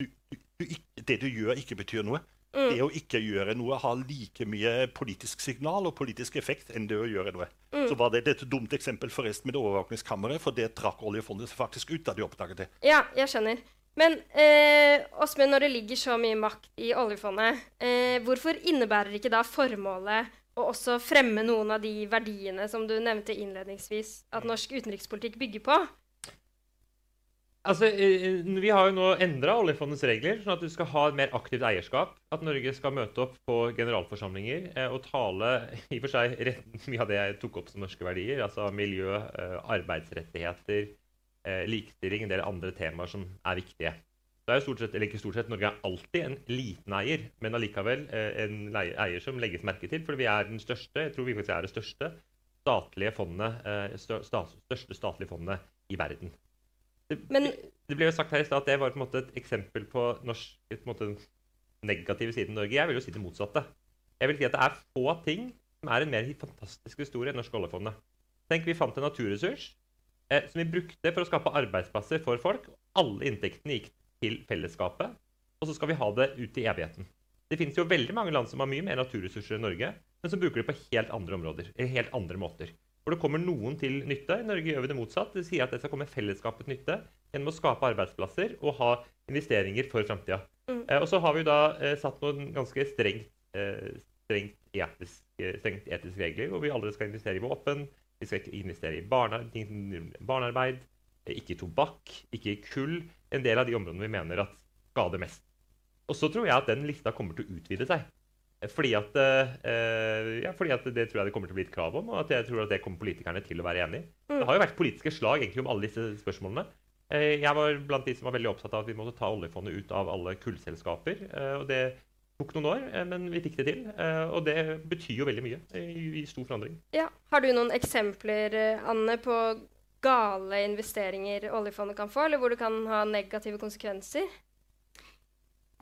du, du, det du gjør, ikke betyr noe. Mm. Det å ikke gjøre noe har like mye politisk signal og politisk effekt enn det å gjøre noe. Mm. Så var det et dumt eksempel forresten med det overvåkningskammeret, for det trakk oljefondet faktisk ut da de oppdaget det. Ja, jeg skjønner. Men eh, Åsmund, når det ligger så mye makt i oljefondet, eh, hvorfor innebærer ikke da formålet å også fremme noen av de verdiene som du nevnte innledningsvis, at norsk utenrikspolitikk bygger på? Altså, eh, Vi har jo nå endra oljefondets regler, sånn at du skal ha et mer aktivt eierskap. At Norge skal møte opp på generalforsamlinger eh, og tale i og for seg rett, mye av det jeg tok opp som norske verdier. Altså miljø, eh, arbeidsrettigheter, eh, likestilling, en del andre temaer som er viktige. Det er jo stort sett, eller ikke stort sett, Norge er alltid en liten eier, men allikevel eh, en eier som legges merke til. For vi er den største jeg tror vi faktisk er det største statlige fondet, eh, største statlige fondet i verden. Men, det ble jo sagt her i stad at det var på en måte et eksempel på norsk, på måte, negative siden Norge. Jeg vil jo si det motsatte. Jeg vil si at det er få ting som er en mer fantastisk historie enn norsk oljefondet. Tenk, vi fant en naturressurs eh, som vi brukte for å skape arbeidsplasser for folk. Alle inntektene gikk til fellesskapet. Og så skal vi ha det ut i evigheten. Det finnes jo veldig mange land som har mye mer naturressurser enn Norge, men som bruker det på helt andre områder. eller helt andre måter. Hvor det kommer noen til nytte. I Norge gjør vi det motsatt. Det sier at det skal komme fellesskapet til nytte gjennom å skape arbeidsplasser og ha investeringer for framtida. Mm. Eh, og så har vi da eh, satt noen ganske strengt, eh, strengt, etisk, eh, strengt etiske regler, hvor vi aldri skal investere i våpen, vi skal ikke investere i barnearbeid, ikke i tobakk, ikke i kull. En del av de områdene vi mener at skader mest. Og så tror jeg at den lista kommer til å utvide seg. Fordi at, eh, ja, fordi at det tror jeg det kommer til å bli et krav om, og at jeg tror at det kommer politikerne til å være enig i. Mm. Det har jo vært politiske slag egentlig om alle disse spørsmålene. Eh, jeg var blant de som var veldig opptatt av at vi måtte ta oljefondet ut av alle kullselskaper. Eh, og det tok noen år, men vi fikk det til. Og det betyr jo veldig mye i, stor forandring. Ja. Har du noen eksempler, Anne, på gale investeringer oljefondet kan få, eller hvor det kan ha negative konsekvenser?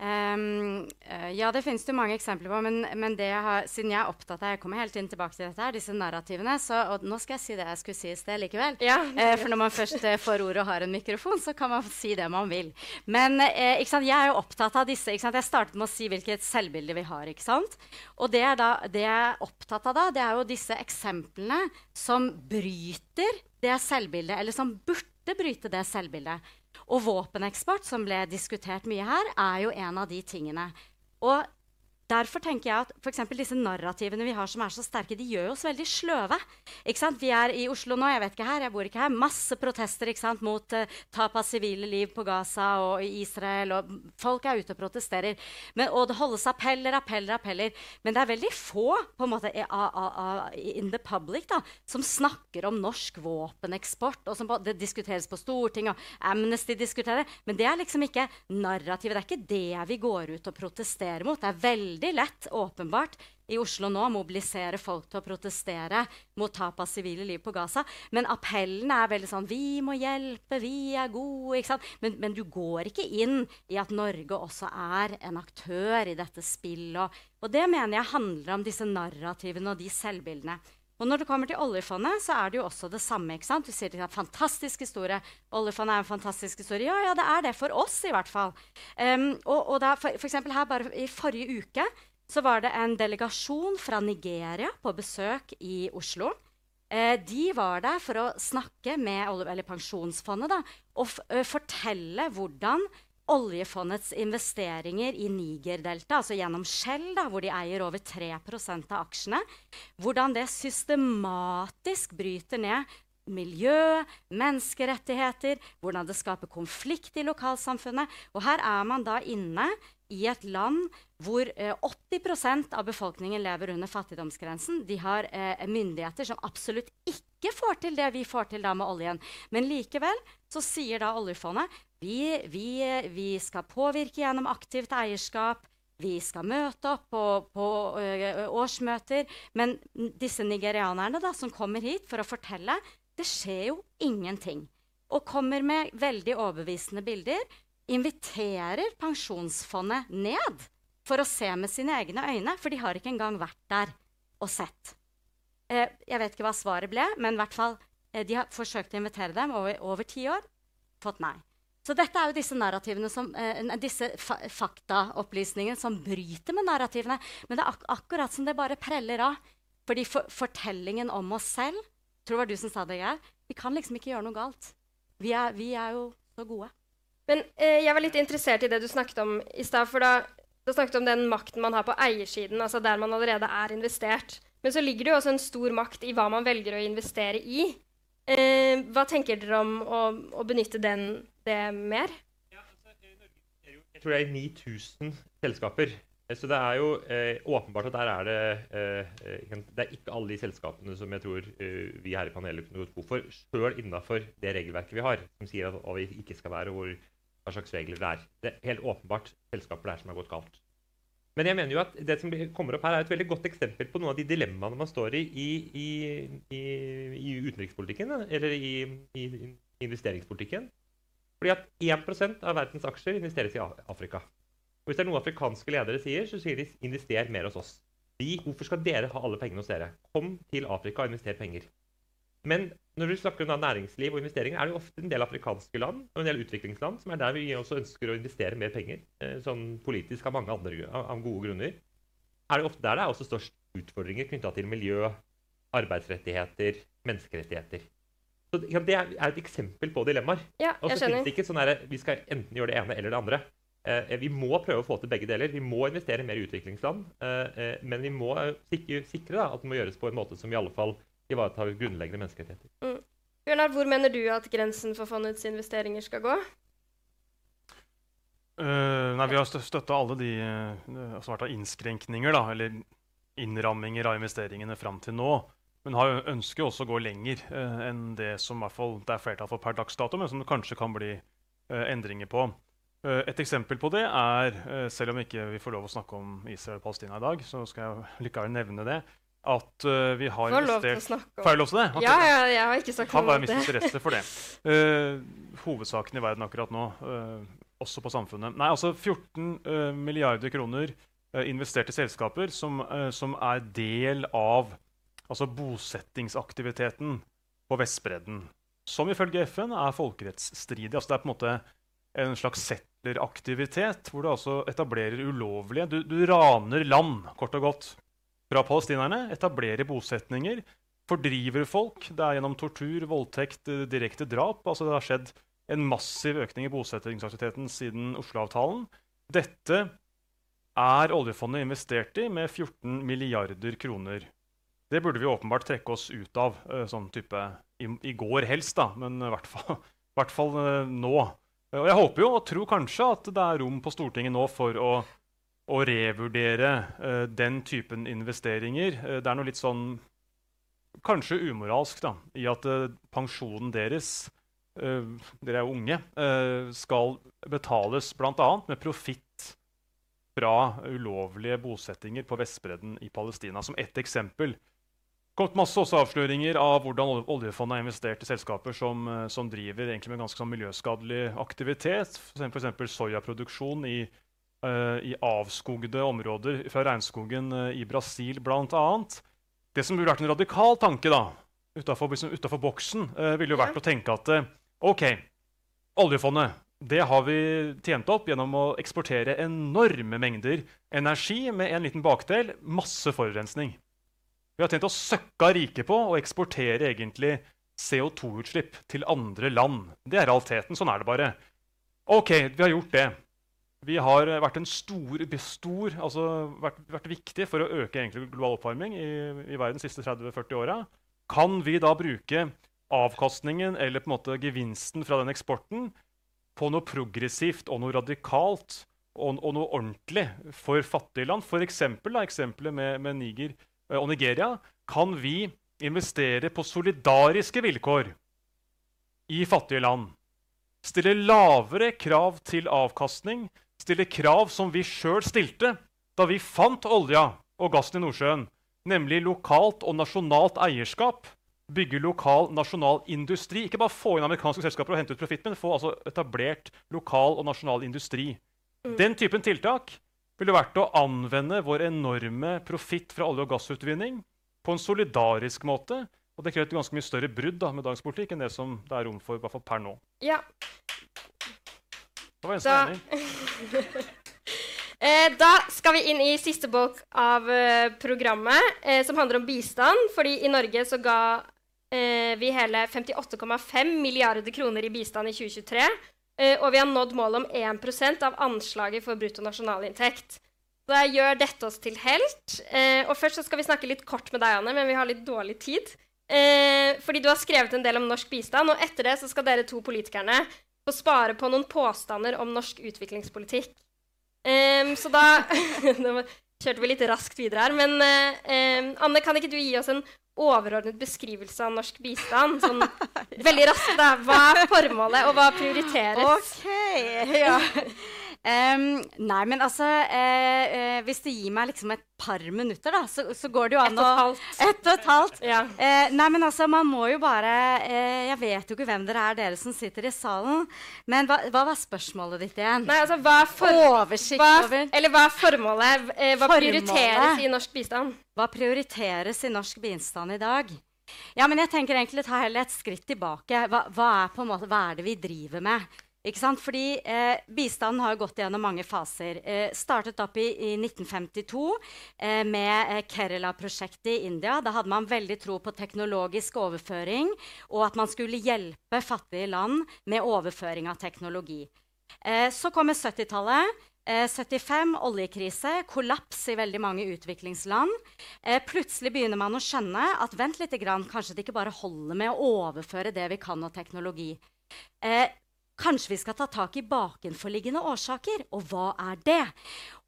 Um, uh, ja, det finnes det mange eksempler på. Men, men jeg har, siden jeg er opptatt av Jeg kommer helt inn tilbake til dette her, disse narrativene. Så, og nå skal jeg si det jeg skulle si i sted likevel. Ja. Uh, for når man først uh, får ordet og har en mikrofon, så kan man si det man vil. Men jeg er jo opptatt av disse. Jeg startet med å si hvilket selvbilde vi har. ikke sant? Og det, da, det jeg er opptatt av da, det er jo disse eksemplene som bryter det selvbildet, eller som burde bryte det selvbildet. Og våpeneksport, som ble diskutert mye her, er jo en av de tingene. Og derfor tenker jeg at for disse narrativene vi har som er så sterke, de gjør oss veldig sløve. Vi er i Oslo nå, jeg vet ikke her, jeg bor ikke her. Masse protester mot uh, tap av sivile liv på Gaza og i Israel. og Folk er ute og protesterer. Men, og det holdes appeller, appeller, appeller. Men det er veldig få på en måte, in the public da, som snakker om norsk våpeneksport. og som Det diskuteres på Stortinget, og Amnesty diskuterer. Men det er liksom ikke narrativet. Det er ikke det vi går ut og protesterer mot. Det er veldig lett, åpenbart, i Oslo nå mobilisere folk til å protestere mot tap av sivile liv på Gaza. Men appellen er veldig sånn Vi må hjelpe, vi er gode. Men, men du går ikke inn i at Norge også er en aktør i dette spillet. Og, og det mener jeg handler om disse narrativene og de selvbildene. Og når det kommer til oljefondet, så er det jo også det samme. ikke sant? Du sier det er en fantastisk historie. Oljefondet er en fantastisk historie. Ja, ja, det er det for oss, i hvert fall. Um, og, og da, for, for eksempel her bare I forrige uke så var det en delegasjon fra Nigeria på besøk i Oslo. Eh, de var der for å snakke med Pensjonsfondet da, og uh, fortelle hvordan oljefondets investeringer i Niger-deltaet, altså gjennom Shell, da, hvor de eier over 3% av aksjene, hvordan det systematisk bryter ned miljø, menneskerettigheter, hvordan det skaper konflikt i lokalsamfunnet. Og her er man da inne i et land hvor eh, 80% av befolkningen lever under fattigdomsgrensen. De har eh, myndigheter som absolutt ikke får til det vi får til da med oljen. Men likevel så sier da oljefondet vi, vi, vi skal påvirke gjennom aktivt eierskap. Vi skal møte opp på, på årsmøter. Men disse nigerianerne da, som kommer hit for å fortelle, det skjer jo ingenting. Og kommer med veldig overbevisende bilder inviterer Pensjonsfondet ned for å se med sine egne øyne, for de har ikke engang vært der og sett. Eh, jeg vet ikke hva svaret ble, men hvert fall, eh, de har forsøkt å invitere dem over, over ti år. Fått nei. Så dette er jo disse som, eh, disse fa faktaopplysningene som bryter med narrativene. Men det er ak akkurat som det bare preller av. Fordi for fortellingen om oss selv tror det var du som sa det, Geir. Vi kan liksom ikke gjøre noe galt. Vi er, vi er jo så gode. Men eh, jeg var litt interessert i det du snakket om i stad. For da, da snakket du om den makten man har på eiersiden, altså der man allerede er investert. Men så ligger det jo også en stor makt i hva man velger å investere i. Eh, hva tenker dere om å, å benytte den, det mer? Jeg tror det er 9000 selskaper. Eh, så det er jo eh, åpenbart at der er det eh, Det er ikke alle de selskapene som jeg tror eh, vi her i panelet kunne gått god for, sjøl innafor det regelverket vi har, som sier at hva vi ikke skal være, hvor hva slags regler det er. Det er helt åpenbart selskaper der som har gått galt. Men jeg mener jo at det som kommer opp her er et veldig godt eksempel på noen av de dilemmaene man står i i, i, i, i utenrikspolitikken, eller i, investeringspolitikken. Fordi at 1% av verdens aksjer investeres i Afrika. Og hvis det er noe afrikanske ledere sier, så sier de 'invester mer hos oss'. De, hvorfor skal dere ha alle pengene hos dere? Kom til Afrika og invester penger. Men når du snakker om næringsliv og investeringer, er det jo ofte en del afrikanske land og en del utviklingsland som er der vi også ønsker å investere mer penger. Eh, sånn politisk av mange andre av gode grunner. Er det ofte der det er også størst utfordringer knytta til miljø, arbeidsrettigheter, menneskerettigheter. Så Det er et eksempel på dilemmaer. Ja, og så finnes det ikke sånn at vi skal enten gjøre det ene eller det andre. Eh, vi må prøve å få til begge deler. Vi må investere mer i utviklingsland. Eh, men vi må sikre, sikre at det må gjøres på en måte som i alle fall ivaretar grunnleggende menneskerettigheter. Mm. Bjørnar, hvor mener du at grensen for fondets investeringer skal gå? Uh, nei, Vi har støtta alle de uh, altså innskrenkninger da, eller innramminger av investeringene fram til nå. Men har ønsker også å gå lenger eh, enn det som fall det er flertall for per dags dato, men som det kanskje kan bli eh, endringer på. et eksempel på det er, selv om ikke vi får lov å snakke om Israel og Palestina i dag, så skal jeg likevel nevne det, at uh, vi har Får lov til å snakke om Får jeg lov til det? Okay. Ja, ja, jeg har ikke sagt noe om det. Kan være interesse for det. Uh, [LAUGHS] hovedsaken i verden akkurat nå, også på samfunnet. Nei, altså 14 milliarder kroner investert i selskaper som, som, er del av altså bosettingsaktiviteten på Vestbredden. Som ifølge FN er folkerettsstridig. Altså det er på en måte en slags settleraktivitet hvor du altså etablerer ulovlige Du, du raner land, kort og godt fra palestinerne, etablerer bosetninger, fordriver folk. Det er gjennom tortur, voldtekt, eh, direkte drap. Altså det har skjedd en massiv økning i bosettingsaktiviteten siden Oslo-avtalen. Dette er oljefondet investert i med 14 milliarder kroner. Det burde vi åpenbart trekke oss ut av eh, sånn type i, i går helst, da, men i hvert fall, [LAUGHS] hvert fall eh, nå. Og jeg håper jo og tror kanskje at det er rom på Stortinget nå for å, å revurdere uh, den typen investeringer. Uh, det er noe litt sånn kanskje umoralsk da, i at uh, pensjonen deres eh, Dere er jo unge. eh, skal betales bl.a. med profitt fra ulovlige bosettinger på Vestbredden i Palestina. Som ett eksempel. Kommet masse også avsløringer av hvordan oljefondet har investert i selskaper som, eh, som driver egentlig med ganske sånn miljøskadelig aktivitet. F.eks. soyaproduksjon i, uh, i avskogde områder fra regnskogen uh, i Brasil bl.a. Det som burde vært en radikal tanke da, utafor liksom, boksen, uh, ville jo vært å tenke at OK, oljefondet det har vi tjent opp gjennom å eksportere enorme mengder energi med en liten bakdel masse forurensning. Vi har tjent oss søkka rike på å eksportere egentlig CO2-utslipp til andre land. Det er realiteten. Sånn er det bare. OK, vi har gjort det. Vi har vært stor, stor altså vært, vært viktig for å øke global oppvarming i, i verden de siste 30-40 åra. Kan vi da bruke avkastningen eller på en måte gevinsten fra den eksporten på noe progressivt og noe radikalt og, og noe ordentlig for fattige land? For eksempelet med, med Niger og Nigeria. Kan vi investere på solidariske vilkår i fattige land? Stille lavere krav til avkastning, stille krav som vi sjøl stilte da vi fant olja og gassen i Nordsjøen, nemlig lokalt og nasjonalt eierskap. Bygge lokal, nasjonal industri. Ikke bare få inn amerikanske selskaper og hente ut profitt, men få altså, etablert lokal og nasjonal industri. Den typen tiltak ville vært å anvende vår enorme profitt fra olje- og gassutvinning på en solidarisk måte. Og det krever et ganske mye større brudd da, med dagens politikk enn det som det er rom for i hvert fall per nå. Ja. Det var en som enig. [LAUGHS] eh, da skal vi inn i siste bolk av eh, programmet, eh, som handler om bistand. Fordi i Norge så ga eh, vi hele 58,5 milliarder kroner i bistand i 2023. eh, og vi har nådd målet om 1% av anslaget for bruttonasjonalinntekt. Da gjør dette oss til helt. Eh, og først skal vi snakke litt kort med deg, Anne, men vi har litt dårlig tid. Eh, fordi du har skrevet en del om norsk bistand, og etter det skal dere to politikerne få spare på noen påstander om norsk utviklingspolitikk. Så da [LAUGHS] kjørte vi litt raskt videre her. Men Anne, kan ikke du gi oss en overordnet beskrivelse av norsk bistand? Sånn veldig raskt, da. Hva er formålet, og hva prioriteres? OK. Ja. Em, nei, men altså eh, eh, Hvis du gir meg liksom et par minutter, da, så, så går det jo an å. [LAUGHS] Ett og et halvt. Ja. Eh, nei, men altså, man må jo bare eh, Jeg vet jo ikke hvem dere er, dere som sitter i salen. Men hva, hva var spørsmålet ditt igjen? Nei, altså, hva er, for, Oversikt hva, over eller hva er formålet? Eh, hva Formålet? prioriteres i norsk bistand? Hva prioriteres i norsk bistand i dag? Ja, men jeg tenker egentlig ta heller et skritt tilbake. Hva, hva, er måte, hva er det vi driver med? Ikke sant? Fordi eh, Bistanden har gått gjennom mange faser. Eh, startet opp i, i 1952 eh, med eh, Kerala-prosjektet i India. Da hadde man veldig tro på teknologisk overføring, og at man skulle hjelpe fattige land med overføring av teknologi. Eh, så kommer 70-tallet. Eh, 75, oljekrise, kollaps i veldig mange utviklingsland. Eh, plutselig begynner man å skjønne at vent litt, grann, kanskje det ikke bare holder med å overføre det vi kan av teknologi. Eh, Kanskje vi skal ta tak i bakenforliggende årsaker, og hva er det?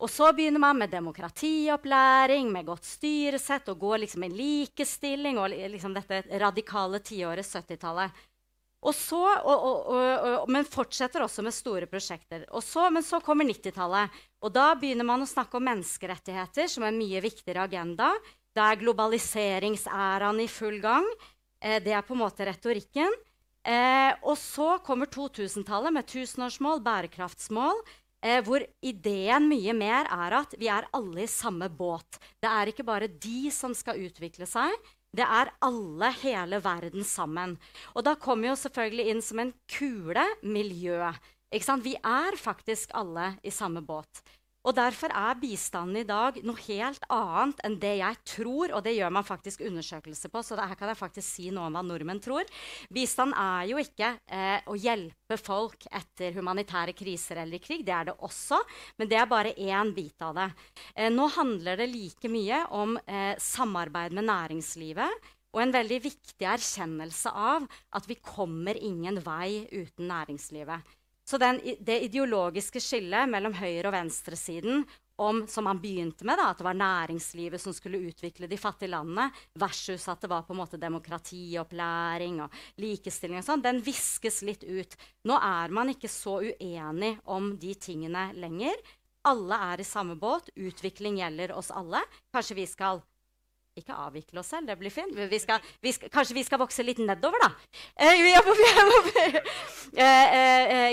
Og så begynner man med demokratiopplæring, med godt styresett, og går liksom i likestilling og liksom dette radikale tiåret 70-tallet. Og så, og, og, og, men fortsetter også med store prosjekter. Så, men så kommer 90-tallet. Og da begynner man å snakke om menneskerettigheter, som er en mye viktigere agenda. Da er globaliseringsæraen i full gang. Eh, det er på en måte retorikken. Eh, og så kommer 2000-tallet med tusenårsmål, bærekraftsmål. Eh, hvor ideen mye mer er at vi er alle i samme båt. Det er ikke bare de som skal utvikle seg. Det er alle, hele verden sammen. Og da kommer jo selvfølgelig inn som en kule miljø. Vi er faktisk alle i samme båt. Og Derfor er bistanden i dag noe helt annet enn det jeg tror, og det gjør man faktisk undersøkelser på. så her kan jeg faktisk si noe om hva nordmenn tror. Bistand er jo ikke eh, å hjelpe folk etter humanitære kriser eller i krig. Det er det også, men det er bare én bit av det. Eh, nå handler det like mye om eh, samarbeid med næringslivet. Og en veldig viktig erkjennelse av at vi kommer ingen vei uten næringslivet. Så den, det ideologiske skillet mellom høyre- og venstresiden om, som han begynte med, da, at det var næringslivet som skulle utvikle de fattige landene, versus at det var på en måte demokratiopplæring og likestilling og sånn, den viskes litt ut. Nå er man ikke så uenig om de tingene lenger. Alle er i samme båt. Utvikling gjelder oss alle. Kanskje vi skal ikke avvikle oss selv, det blir fint. Vi skal, vi skal, kanskje vi skal vokse litt nedover, da. Eh, [LAUGHS] eh, eh,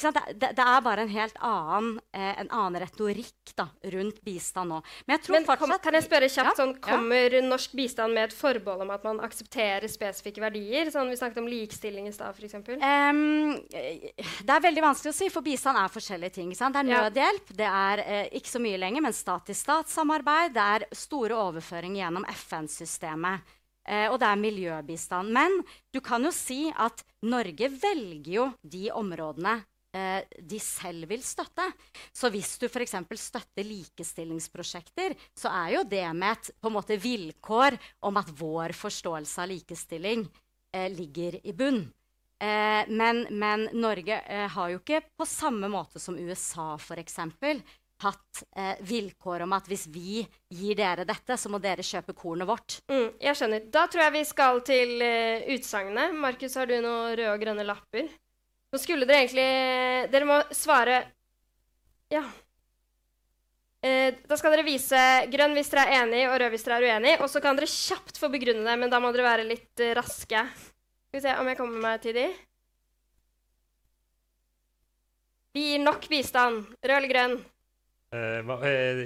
sant? Det, det, er bare en helt annen, eh, en annen retorikk da, rundt bistand nå. Men, Men kom, kan jeg spørre kjapt, ja, sånn, Kommer ja. norsk bistand med et forbehold om at man aksepterer spesifikke verdier? Sånn, vi snakket om likestilling i stad, f.eks. Um, det er veldig vanskelig å si, for bistand er forskjellige ting. Det er nødhjelp, det er eh, ikke så mye lenger, men stat-til-stat-samarbeid, det er store overføringer gjennom FN-systemet. Eh, og det er miljøbistand. Men du kan jo si at Norge velger jo de områdene eh, de selv vil støtte. Så hvis du f.eks. støtter likestillingsprosjekter, så er jo det med et på en måte vilkår om at vår forståelse av likestilling eh, ligger i bunn. Eh, men, men, Norge eh, har jo ikke på samme måte som USA f.eks hatt eh, vilkår om at hvis vi gir dere dette, så må dere kjøpe kornet vårt. Mm, jeg skjønner. Da tror jeg vi skal til uh, utsagnet. Markus, har du noen røde og grønne lapper? Nå skulle dere egentlig Dere må svare Ja. Eh, da skal dere vise grønn hvis dere er enig, og rød hvis dere er uenig. Og så kan dere kjapt få begrunne det, men da må dere være litt uh, raske. Skal vi se om jeg kommer meg til de. Vi gir nok bistand. Rød eller grønn? Uh, hva, uh,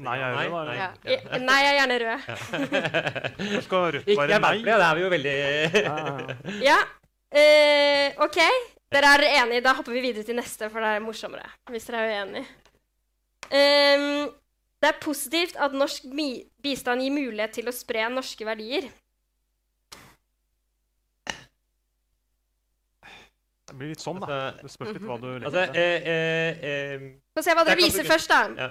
nei, jeg er rød, Nei, Ja. Ja. Nei, jeg er gjerne rød. [LAUGHS] Hvorfor skal rødt være nei? Ja, det er vi jo veldig Ja. Uh, [LAUGHS] OK. Dere er enige. Da hopper vi videre til neste, for det er morsommere. Hvis dere er uenige. Um, det er positivt at norsk bistand gir mulighet til å spre norske verdier. Det blir litt sånn, da. Altså, det spørs litt hva du legger altså, eh, eh, eh, Få se hva dere viser først, da. Ja.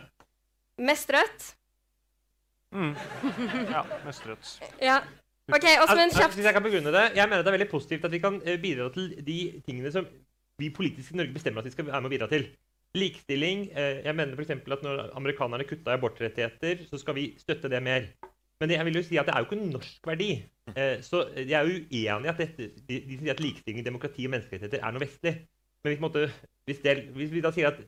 Mest rødt? Mm. Ja, mest rødt. Ja. OK, Åsmund, kjapt. Hvis jeg kan begrunne det, jeg mener det er veldig positivt at vi kan eh, bidra til de tingene som vi politisk i Norge bestemmer at vi skal være med å bidra til. Likestilling. Eh, jeg mener f.eks. at når amerikanerne kutta i abortrettigheter, så skal vi støtte det mer. Men jeg vil jo si at det er jo ikke en norsk verdi. Eh, så jeg er jo uenig i at dette, de, de sier at likestilling, demokrati og menneskerettigheter er noe vestlig. Men hvis, måtte, hvis, det, hvis, vi da sier at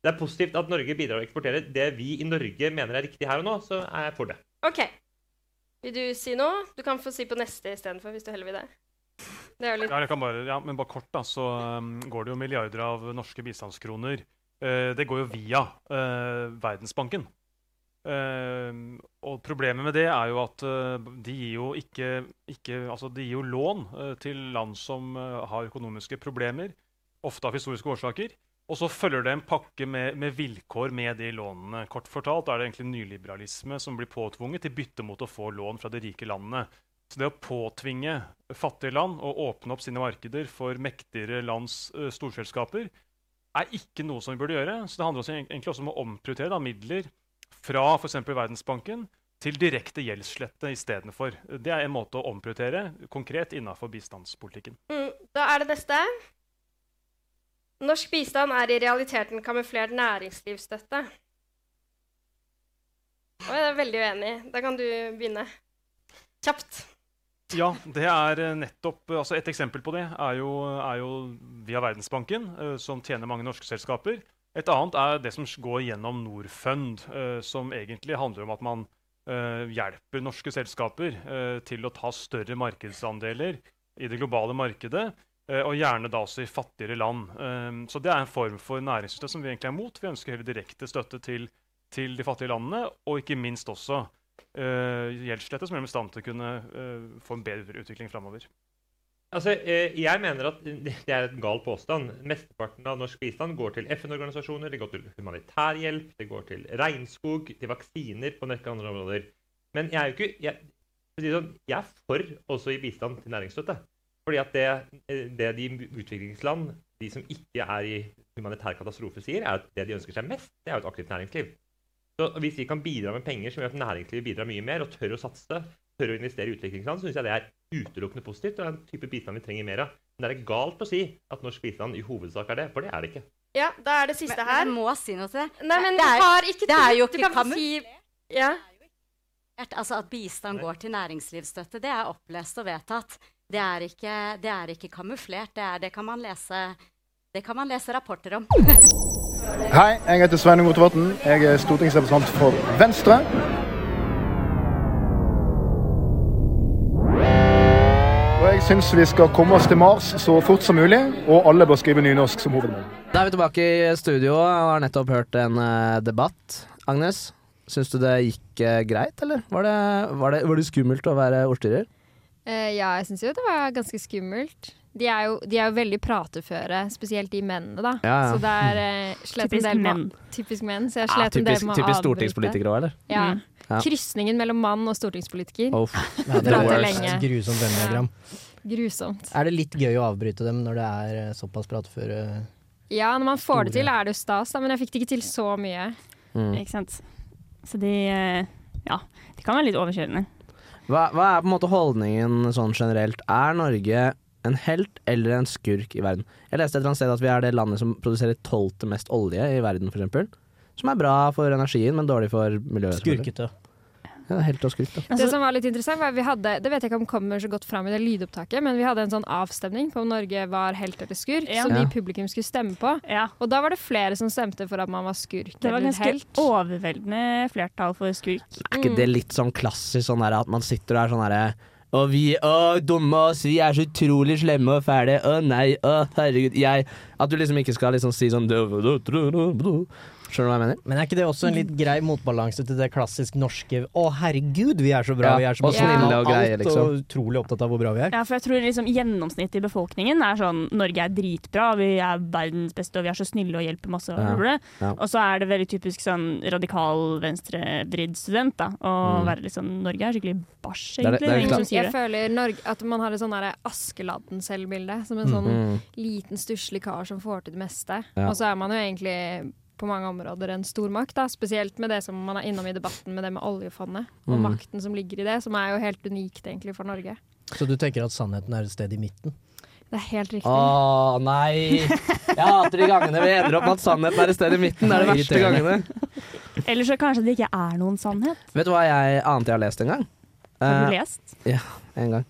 det er positivt at Norge bidrar og eksporterer det vi i Norge mener er riktig her og nå, så er jeg for det. OK. Vil du si noe? Du kan få si på neste istedenfor, hvis du heller vil det. det er jo litt... ja, bare, ja, men bare kort, da, så um, går det jo milliarder av norske bistandskroner. Uh, det går jo via uh, Verdensbanken. Uh, og problemet med det er jo at uh, de gir jo ikke, ikke altså de gir jo lån uh, til land som har økonomiske problemer, ofte av historiske årsaker. Og så følger det en pakke med, med, vilkår med de lånene. Kort fortalt er det egentlig nyliberalisme som blir påtvunget i bytte mot å få lån fra de rike landene. Så det å påtvinge fattige land å åpne opp sine markeder for mektigere lands storselskaper er ikke noe som vi burde gjøre. Så det handler også, egentlig også om å omprioritere da, midler fra f.eks. Verdensbanken til direkte gjeldsslette istedenfor. Det er en måte å omprioritere konkret innenfor bistandspolitikken. Mm, da er det neste. Norsk bistand er i realiteten kamuflert næringslivsstøtte. Og jeg er veldig uenig. Da kan du begynne. Kjapt. Ja, det er nettopp altså Et eksempel på det er jo, er jo via Verdensbanken, uh, som tjener mange norske selskaper. Et annet er det som går gjennom Norfund, uh, som egentlig handler om at man uh, hjelper norske selskaper uh, til å ta større markedsandeler i det globale markedet, og gjerne da også i fattigere land. så det er en form for næringsstøtte som vi egentlig er mot. Vi ønsker heller direkte støtte til, til de fattige landene, og ikke minst også gjeldslette, som gjør dem i stand til å kunne få en bedre utvikling framover. Altså, eh, jeg mener at det er en gal påstand. Mesteparten av norsk bistand går til FN-organisasjoner, det går til humanitær hjelp, det går til regnskog, til vaksiner på en rekke andre områder. Men jeg er jo ikke jeg, sånn, jeg er for også gi bistand til næringsstøtte. Fordi at det, eh, det de utviklingsland, de som ikke er i humanitær katastrofe, sier, er at det de ønsker seg mest, det er jo et aktivt næringsliv. Så hvis vi kan bidra med penger som gjør at næringslivet bidrar mye mer, og tør å satse, tør å investere i utviklingsland, så syns jeg det er utelukkende positivt og er en type bistand vi trenger mer av. Men det er galt å si at norsk bistand i hovedsak er det, for det er det ikke. Ja, da er det siste her. men jeg må si noe til det. Nei, men det er, har ikke det er jo ikke kan si Ja. Altså At bistand går til næringslivsstøtte, det er opplest og vedtatt. Det er ikke, det er ikke kamuflert. Det, er, det, kan man lese, det kan man lese rapporter om. Hei, jeg heter Sveinung Rotevatn. Jeg er stortingsrepresentant for Venstre. Jeg syns vi skal komme oss til Mars så fort som mulig, og alle bør skrive nynorsk som hovedmål. Da er vi tilbake i studio og har nettopp hørt en eh, debatt. Agnes, syns du det gikk eh, greit, eller var det, var, det, var det skummelt å være ordstyrer? Uh, ja, jeg syns jo det var ganske skummelt. De er jo, de er jo veldig prateføre, spesielt de mennene, da. Ja, ja. Så det er uh, slet Typisk en del menn. Typisk menn. Så jeg Ja, slet en del typisk med å typisk stortingspolitikere òg, eller? Ja. Mm. Ja. Krysningen mellom mann og stortingspolitiker. Oh, Ja, det er lenge. Grusomt grusomt vennediagram. Grusomt. Er det litt gøy å avbryte dem når det er eh, såpass prateføre Ja, når man får det til, er det jo stas, da, men jeg fikk det ikke til så mye. Mm. Ikke sant. Så de eh, Ja, de kan være litt overkjørende. Hva, hva er på en måte holdningen sånn generelt? Er Norge en helt eller en skurk i verden? Jeg leste et eller annet sted at vi er det landet som produserer tolvte mest olje i verden, f.eks. Som er bra for energien, men dårlig for miljøet. skurkete? Ja, helt og da. det som var litt interessant, var at vi hadde Det vet jeg ikke om kommer så godt fram i det lydopptaket, men vi hadde en sånn avstemning på om Norge var helt eller skurk, Ja. som de publikum skulle stemme på. Ja. Og da var det flere som stemte for at man var skurk Det var ganske helt. overveldende flertall for skurk. Er ikke det litt sånn klassisk sånn der at man sitter og er sånn herre og vi Å, dumme oss, vi er så utrolig slemme og fæle. Å nei, å herregud, jeg At du liksom ikke skal liksom si sånn Skjønner du hva jeg mener? Men er ikke det også en litt grei motbalanse til det klassisk norske 'Å, herregud, vi er så bra', Ja, vi er så og snille og greie, liksom. og utrolig opptatt av hvor bra vi er. Ja, for jeg tror liksom gjennomsnittet i befolkningen er sånn Norge er dritbra, vi er verdens beste, og vi er så snille og hjelper masse. Ja, ja. og så er det veldig typisk sånn radikal venstrevridd student, da. Å Mm. være litt sånn Norge er skikkelig bæsj, Det er det- egentlig. er Jeg det. føler Norge, at man har et sånn Askeladden-selvbilde. Som en sånn Mm. liten, stusslig kar som får til det meste. Ja. Og så er man jo egentlig på mange områder en stormakt, da. Spesielt med det som man er innom i debatten med det med oljefondet. Og Mm. makten som ligger i det, som er jo helt unikt egentlig for Norge. Så du tenker at sannheten er et sted i midten? Det er helt riktig. Å nei! Jeg hater de gangene vi ender opp med at sannheten er et sted i midten. Det er de verste gangene. Eller så kanskje det ikke er noen sannhet. Vet du hva jeg annet jeg har lest en gang? Har du Eh, ja, en gang.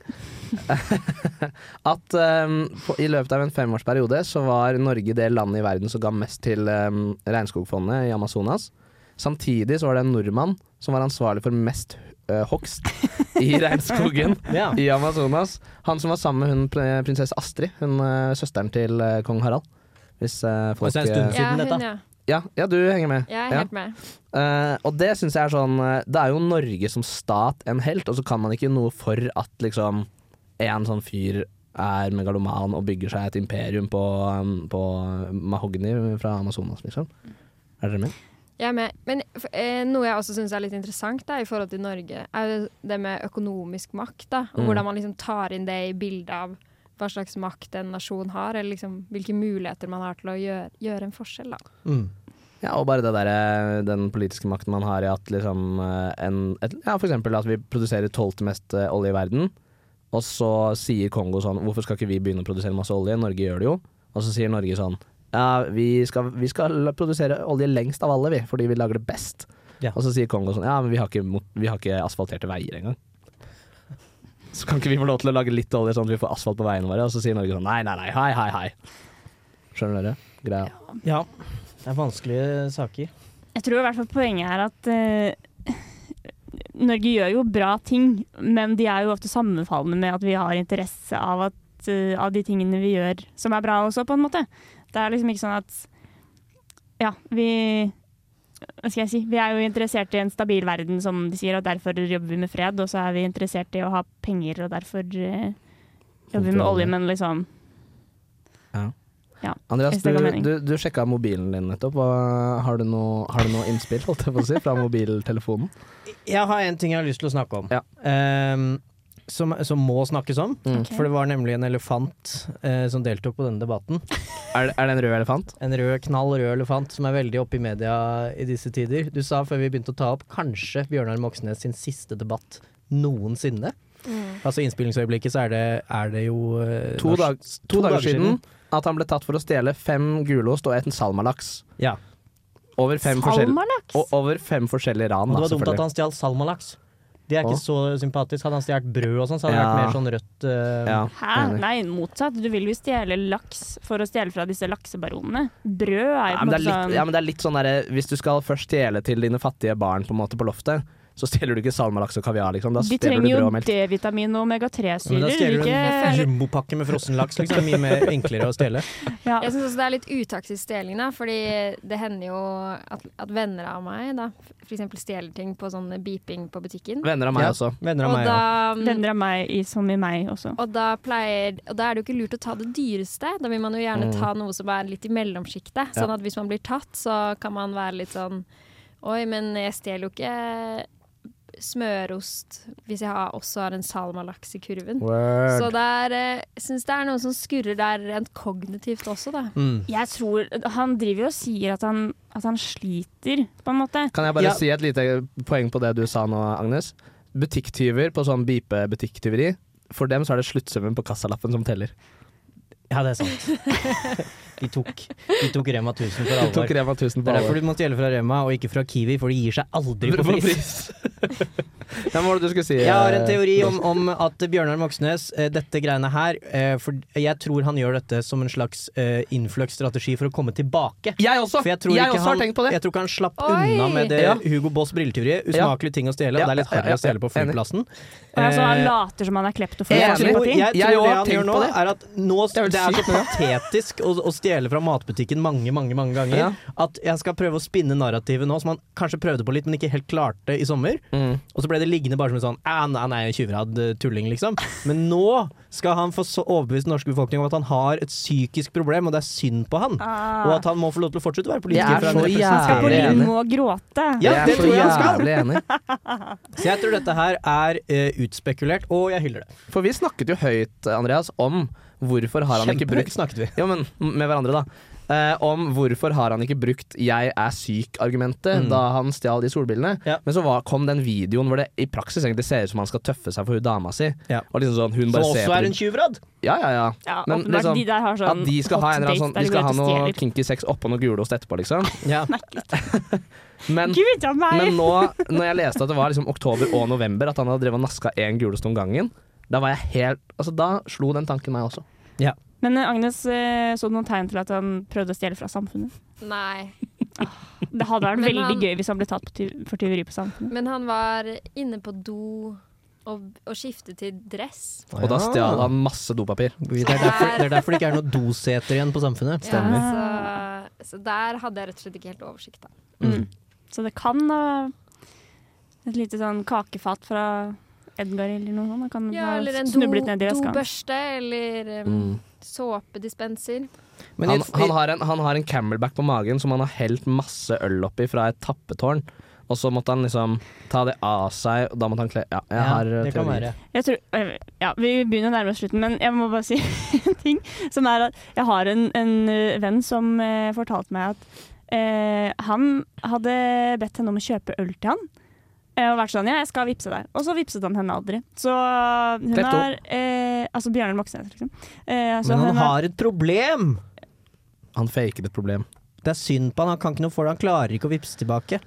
[LAUGHS] at um, på, i løpet av en femårsperiode så var Norge det landet i verden som ga mest til um, regnskogfondet i Amazonas. Samtidig så var det en nordmann som var ansvarlig for mest uh, hogst i [LAUGHS] regnskogen Ja. i Amazonas. Han som var sammen med hun prinsesse Astrid, hun uh, søsteren til uh, kong Harald. Hvis uh, folk er en stund uh, ja, siden dette. hun, ja. Ja, ja, du henger med. Jeg er Ja. med. Uh, og det syns jeg er sånn eh, Det er jo Norge som stat en helt, og så kan man ikke noe for at liksom en sånn fyr er megaloman og bygger seg et imperium på, um, på mahogni fra Amazonas, liksom. Er dere med? Jeg er med. Men eh, noe jeg også syns er litt interessant da, i forhold til Norge, er jo det med økonomisk makt. da, og Mm. Hvordan man liksom tar inn det i bildet av hva slags makt en nasjon har, eller liksom hvilke muligheter man har til å gjøre, gjøre en forskjell. da. Mm. Ja, og bare det der, den politiske makten man har i at liksom eh, en et, Ja, for eksempel at vi produserer tolvte mest eh, olje i verden, og så sier Kongo sånn Hvorfor skal ikke vi begynne å produsere masse olje? Norge gjør det jo. Og så sier Norge sånn Ja, vi skal, vi skal produsere olje lengst av alle, vi, fordi vi lager det best. Ja. Og så sier Kongo sånn Ja, men vi har ikke, vi har ikke asfalterte veier engang. Så kan ikke vi få lov til å lage litt olje sånn at vi får asfalt på veiene våre? Og så sier Norge sånn Nei, nei, nei, hei, hei, hei. Skjønner dere greia? Ja. Det er vanskelige saker. Jeg tror i hvert fall poenget er at uh, Norge gjør jo bra ting, men de er jo ofte sammenfallende med at vi har interesse av, at, uh, av de tingene vi gjør som er bra også, på en måte. Det er liksom ikke sånn at Ja, vi Hva skal jeg si? Vi er jo interessert i en stabil verden, som de sier, og derfor jobber vi med fred. Og så er vi interessert i å ha penger, og derfor uh, jobber med olje, men liksom Ja. Ja, Andreas, du, du, du sjekka mobilen din nettopp. Hva, har, du noe, har du noe innspill holdt jeg på å si, fra mobiltelefonen? Jeg har en ting jeg har lyst til å snakke om. Ehm, som, som må snakkes om. Mm. Okay. For det var nemlig en elefant eh, som deltok på denne debatten. Er, det- er det en rød elefant? En rød, knall rød elefant som er veldig oppe i media i disse tider. Du sa før vi begynte å ta opp kanskje Bjørnar Moxnes sin siste debatt noensinne. Mm. Altså innspillingsøyeblikket så er det, er det jo eh, To, norsk- dag, to, dager siden at han ble tatt for å stjele fem gulost og en salmalaks. Ja. Over fem, Salmalaks? og over fem forskjellige ran. Og det var dumt at han stjal salmalaks. Det er ikke så sympatisk. Hadde han stjålet brød og sånn, så hadde det Ja. vært mer sånn rødt eh, Hæ? Nei, motsatt. Du vil jo stjele laks for å stjele fra disse laksebaronene. Brød er jo Ja, på en er måte sånn ja, men det er litt sånn derre Hvis du skal først stjele til dine fattige barn på en måte på loftet, så stjeler du ikke salmalaks og kaviar, liksom. Da De stjeler trenger du brød jo og melk. D-vitamin og omega-3-syrer. Da stjeler du ikke en jumbopakke med frossen laks, liksom. Mye mer enklere å stjele. [LAUGHS] Jeg syns også det er litt utaktisk stjeling, da, fordi det hender jo at, at venner av meg da, f.eks. stjeler ting på sånn beeping på butikken. Venner av meg Ja, også. venner av Og meg da, ja. Venner av meg i, som i meg også. og da pleier Og da er det jo ikke lurt å ta det dyreste. Da vil man jo gjerne Mm. ta noe som er litt i mellomsjiktet. Sånn at hvis man blir tatt, så kan man være litt sånn Oi, men jeg stjeler jo ikke smørost hvis jeg har, også har en salmalaks i kurven. Word. Så det er, eh, jeg syns det er noe som skurrer der rent kognitivt også, da. Mm. Jeg tror Han driver jo og sier at han, at han sliter, på en måte. Kan jeg bare Ja. si et lite poeng på det du sa nå, Agnes? Butikktyver på sånn bipe butikktyveri, for dem så er det sluttsummen på kassalappen som teller. Ja, det er sant. [LAUGHS] De tok, de tok Rema 1000 for De alvor. tok Rema 1000 det er derfor du må stjele fra Rema og ikke fra Kiwi, for de gir seg aldri på pris. [LAUGHS] Hva var det du skulle si? Jeg har en teori om, om at Bjørnar Moxnes, eh, dette greiene her eh, For jeg tror han gjør dette som en slags eh, innfløkt-strategi for å komme tilbake. Jeg også! For jeg tror Jeg ikke også har han, tenkt på det. Jeg tror ikke han slapp Oi! unna med det Ja. Hugo Boss brilletyveriet. Usmakelige ting å stjele, Ja, det er litt harry å stjele på flyplassen. Jeg, han later som han er kleptofor. jeg for tror, jeg tror det han gjør nå, det. er at nå, Det er så patetisk å, å stjele fra matbutikken mange, mange mange ganger Ja. at jeg skal prøve å spinne narrativet nå, som han kanskje prøvde på litt, men ikke helt klarte i sommer. Mm. Og så ble det liggende bare som en sånn nei, nei, han er en tjuvrad eh, tulling, liksom. Men nå skal han få så overbevist den norske befolkning om at han har et psykisk problem, og det er synd på han. Ah. Og at han må få lov til å fortsette å være politiker. Jeg er for han så Han skal på jævlig enig. Limo og gråte. Ja, Jeg det er så tror jeg han skal. jævlig enig. [LAUGHS] Så jeg tror dette her er uh, utspekulert, og jeg hyller det. For vi snakket jo høyt, Andreas, om hvorfor har han ikke brukt snakket vi. Ja, men med hverandre, da. Eh, om hvorfor har han ikke brukt 'jeg er syk'-argumentet Mm. da han stjal de solbrillene. Men så var, kom den videoen hvor det i praksis egentlig ser ut som han skal tøffe seg for hun dama si. Ja. Og liksom sånn, hun Som bare også ser på er en tjyvrad. Ja, ja, ja. Ja, Men liksom, de der har sånn at de skal ha en sånn De skal ha noe kinky sex oppå noe gulost etterpå, liksom. [LAUGHS] Ja. [LAUGHS] men, Gud meg! men nå, når jeg leste at det var liksom oktober og november, at han hadde drevet og naska én gulost om gangen, da var jeg helt Altså, da slo den tanken meg også. Ja. Men eh, Agnes eh, så du noen tegn til at han prøvde å stjele fra samfunnet? Nei. [LAUGHS] Det hadde vært veldig han- gøy hvis han ble tatt for tyveri på samfunnet. Men han var inne på do og, og skiftet til dress. Og da stjal han masse dopapir. Det er, derfor, det er derfor det ikke er noe doseter igjen på Samfunnet. Ja, så, så der hadde jeg rett og slett ikke helt oversikt. da. Mm. Så det kan da Et lite sånn kakefat fra Edgar eller noe sånt. Kan Ja, eller en dobørste, eller um, Mm. såpedispenser. Men Han, han, har en, han har en camelback på magen som han har helt masse øl oppi fra et tappetårn. Og så måtte han liksom ta det av seg, og da måtte han kle Ja, jeg Ja, har det kan teorier. være. Jeg tror, ja, vi begynner å nærme oss slutten, men jeg må bare si [LAUGHS] en ting. Som er at jeg har en, en venn som eh, fortalte meg at eh, han hadde bedt henne om å kjøpe øl til han. Eh, Og vært sånn ja, jeg skal vippse deg. Og så vippset han henne aldri. Så hun Klepto. har eh, Altså Bjørnar Moxnes, liksom. Eh, altså, Men han har, har et problem! Han faker et problem. Det er synd på han, han kan ikke noe for det, han klarer ikke å vippse tilbake.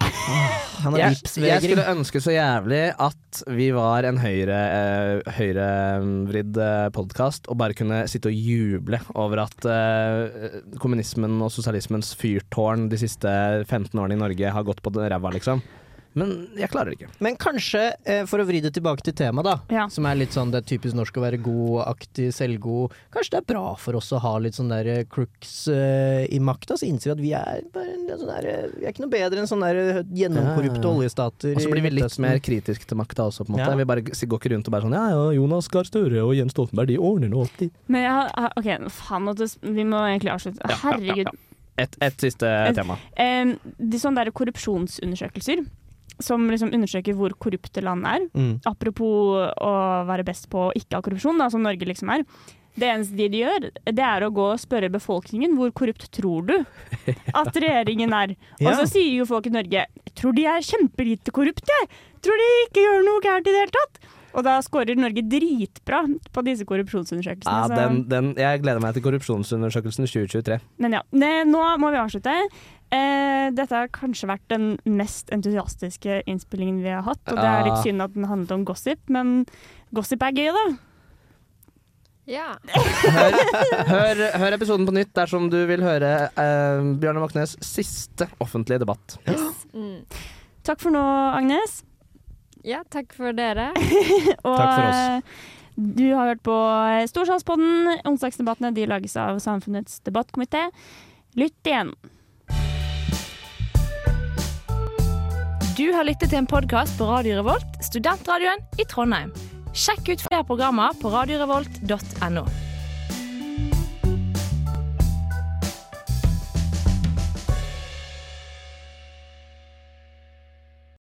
Han har Jeg, jeg skulle ønske så jævlig at vi var en høyre, eh, høyre eh, podkast og bare kunne sitte og juble over at eh, kommunismen og sosialismens fyrtårn de siste 15 årene i Norge har gått på ræva, liksom. Men jeg klarer det ikke. Men kanskje, eh, for å vri det tilbake til temaet, da, Ja. som er litt sånn det er typisk norsk å være god-aktig, selvgod, kanskje det er bra for oss å ha litt sånn der eh, crooks eh, i makta, så innser vi at vi er bare en sånn der, Vi er ikke noe bedre enn sånne der gjennomkorrupte Ja, ja. oljestater Og så blir vi litt mer kritiske til makta også, på en måte. Ja. Vi bare går ikke rundt og bare sånn Ja, ja, Jonas Gahr Støre og Jens Stoltenberg, de ordner nå opp, de. Men jeg OK, faen, vi må egentlig avslutte. Ja, ja, ja, Herregud. ja. Et, et siste Et- tema. Eh, de sånne der korrupsjonsundersøkelser som liksom undersøker hvor korrupte land er. Mm. Apropos å være best på ikke ha korrupsjon, da, som Norge liksom er. Det eneste de gjør, det er å gå og spørre befolkningen hvor korrupt tror du at regjeringen er. [LAUGHS] Og så sier jo folk i Norge tror de er kjempelite korrupte. Tror de ikke gjør noe gærent i det hele tatt. Og da scorer Norge dritbra på disse korrupsjonsundersøkelsene. Ja, den, den, jeg gleder meg til korrupsjonsundersøkelsen 2023. Men ja, ne, nå må vi avslutte. Eh, dette har kanskje vært den mest entusiastiske innspillingen vi har hatt. Og det er litt synd at den handlet om gossip, men gossip er gøy, da. Ja. Hør, [LAUGHS] hør, hør episoden på nytt dersom du vil høre eh, Bjørnar Moxnes' siste offentlige debatt. Mm. Takk for nå, Agnes. Ja, takk for dere. [LAUGHS] Og Takk for oss. eh, du har hørt på Storsalspodden. Onsdagsdebattene de lages av Samfunnets debattkomité. Lytt igjen. Du har lyttet til en podkast på Radio Revolt, studentradioen i Trondheim. Sjekk ut flere programmer på radiorevolt.no.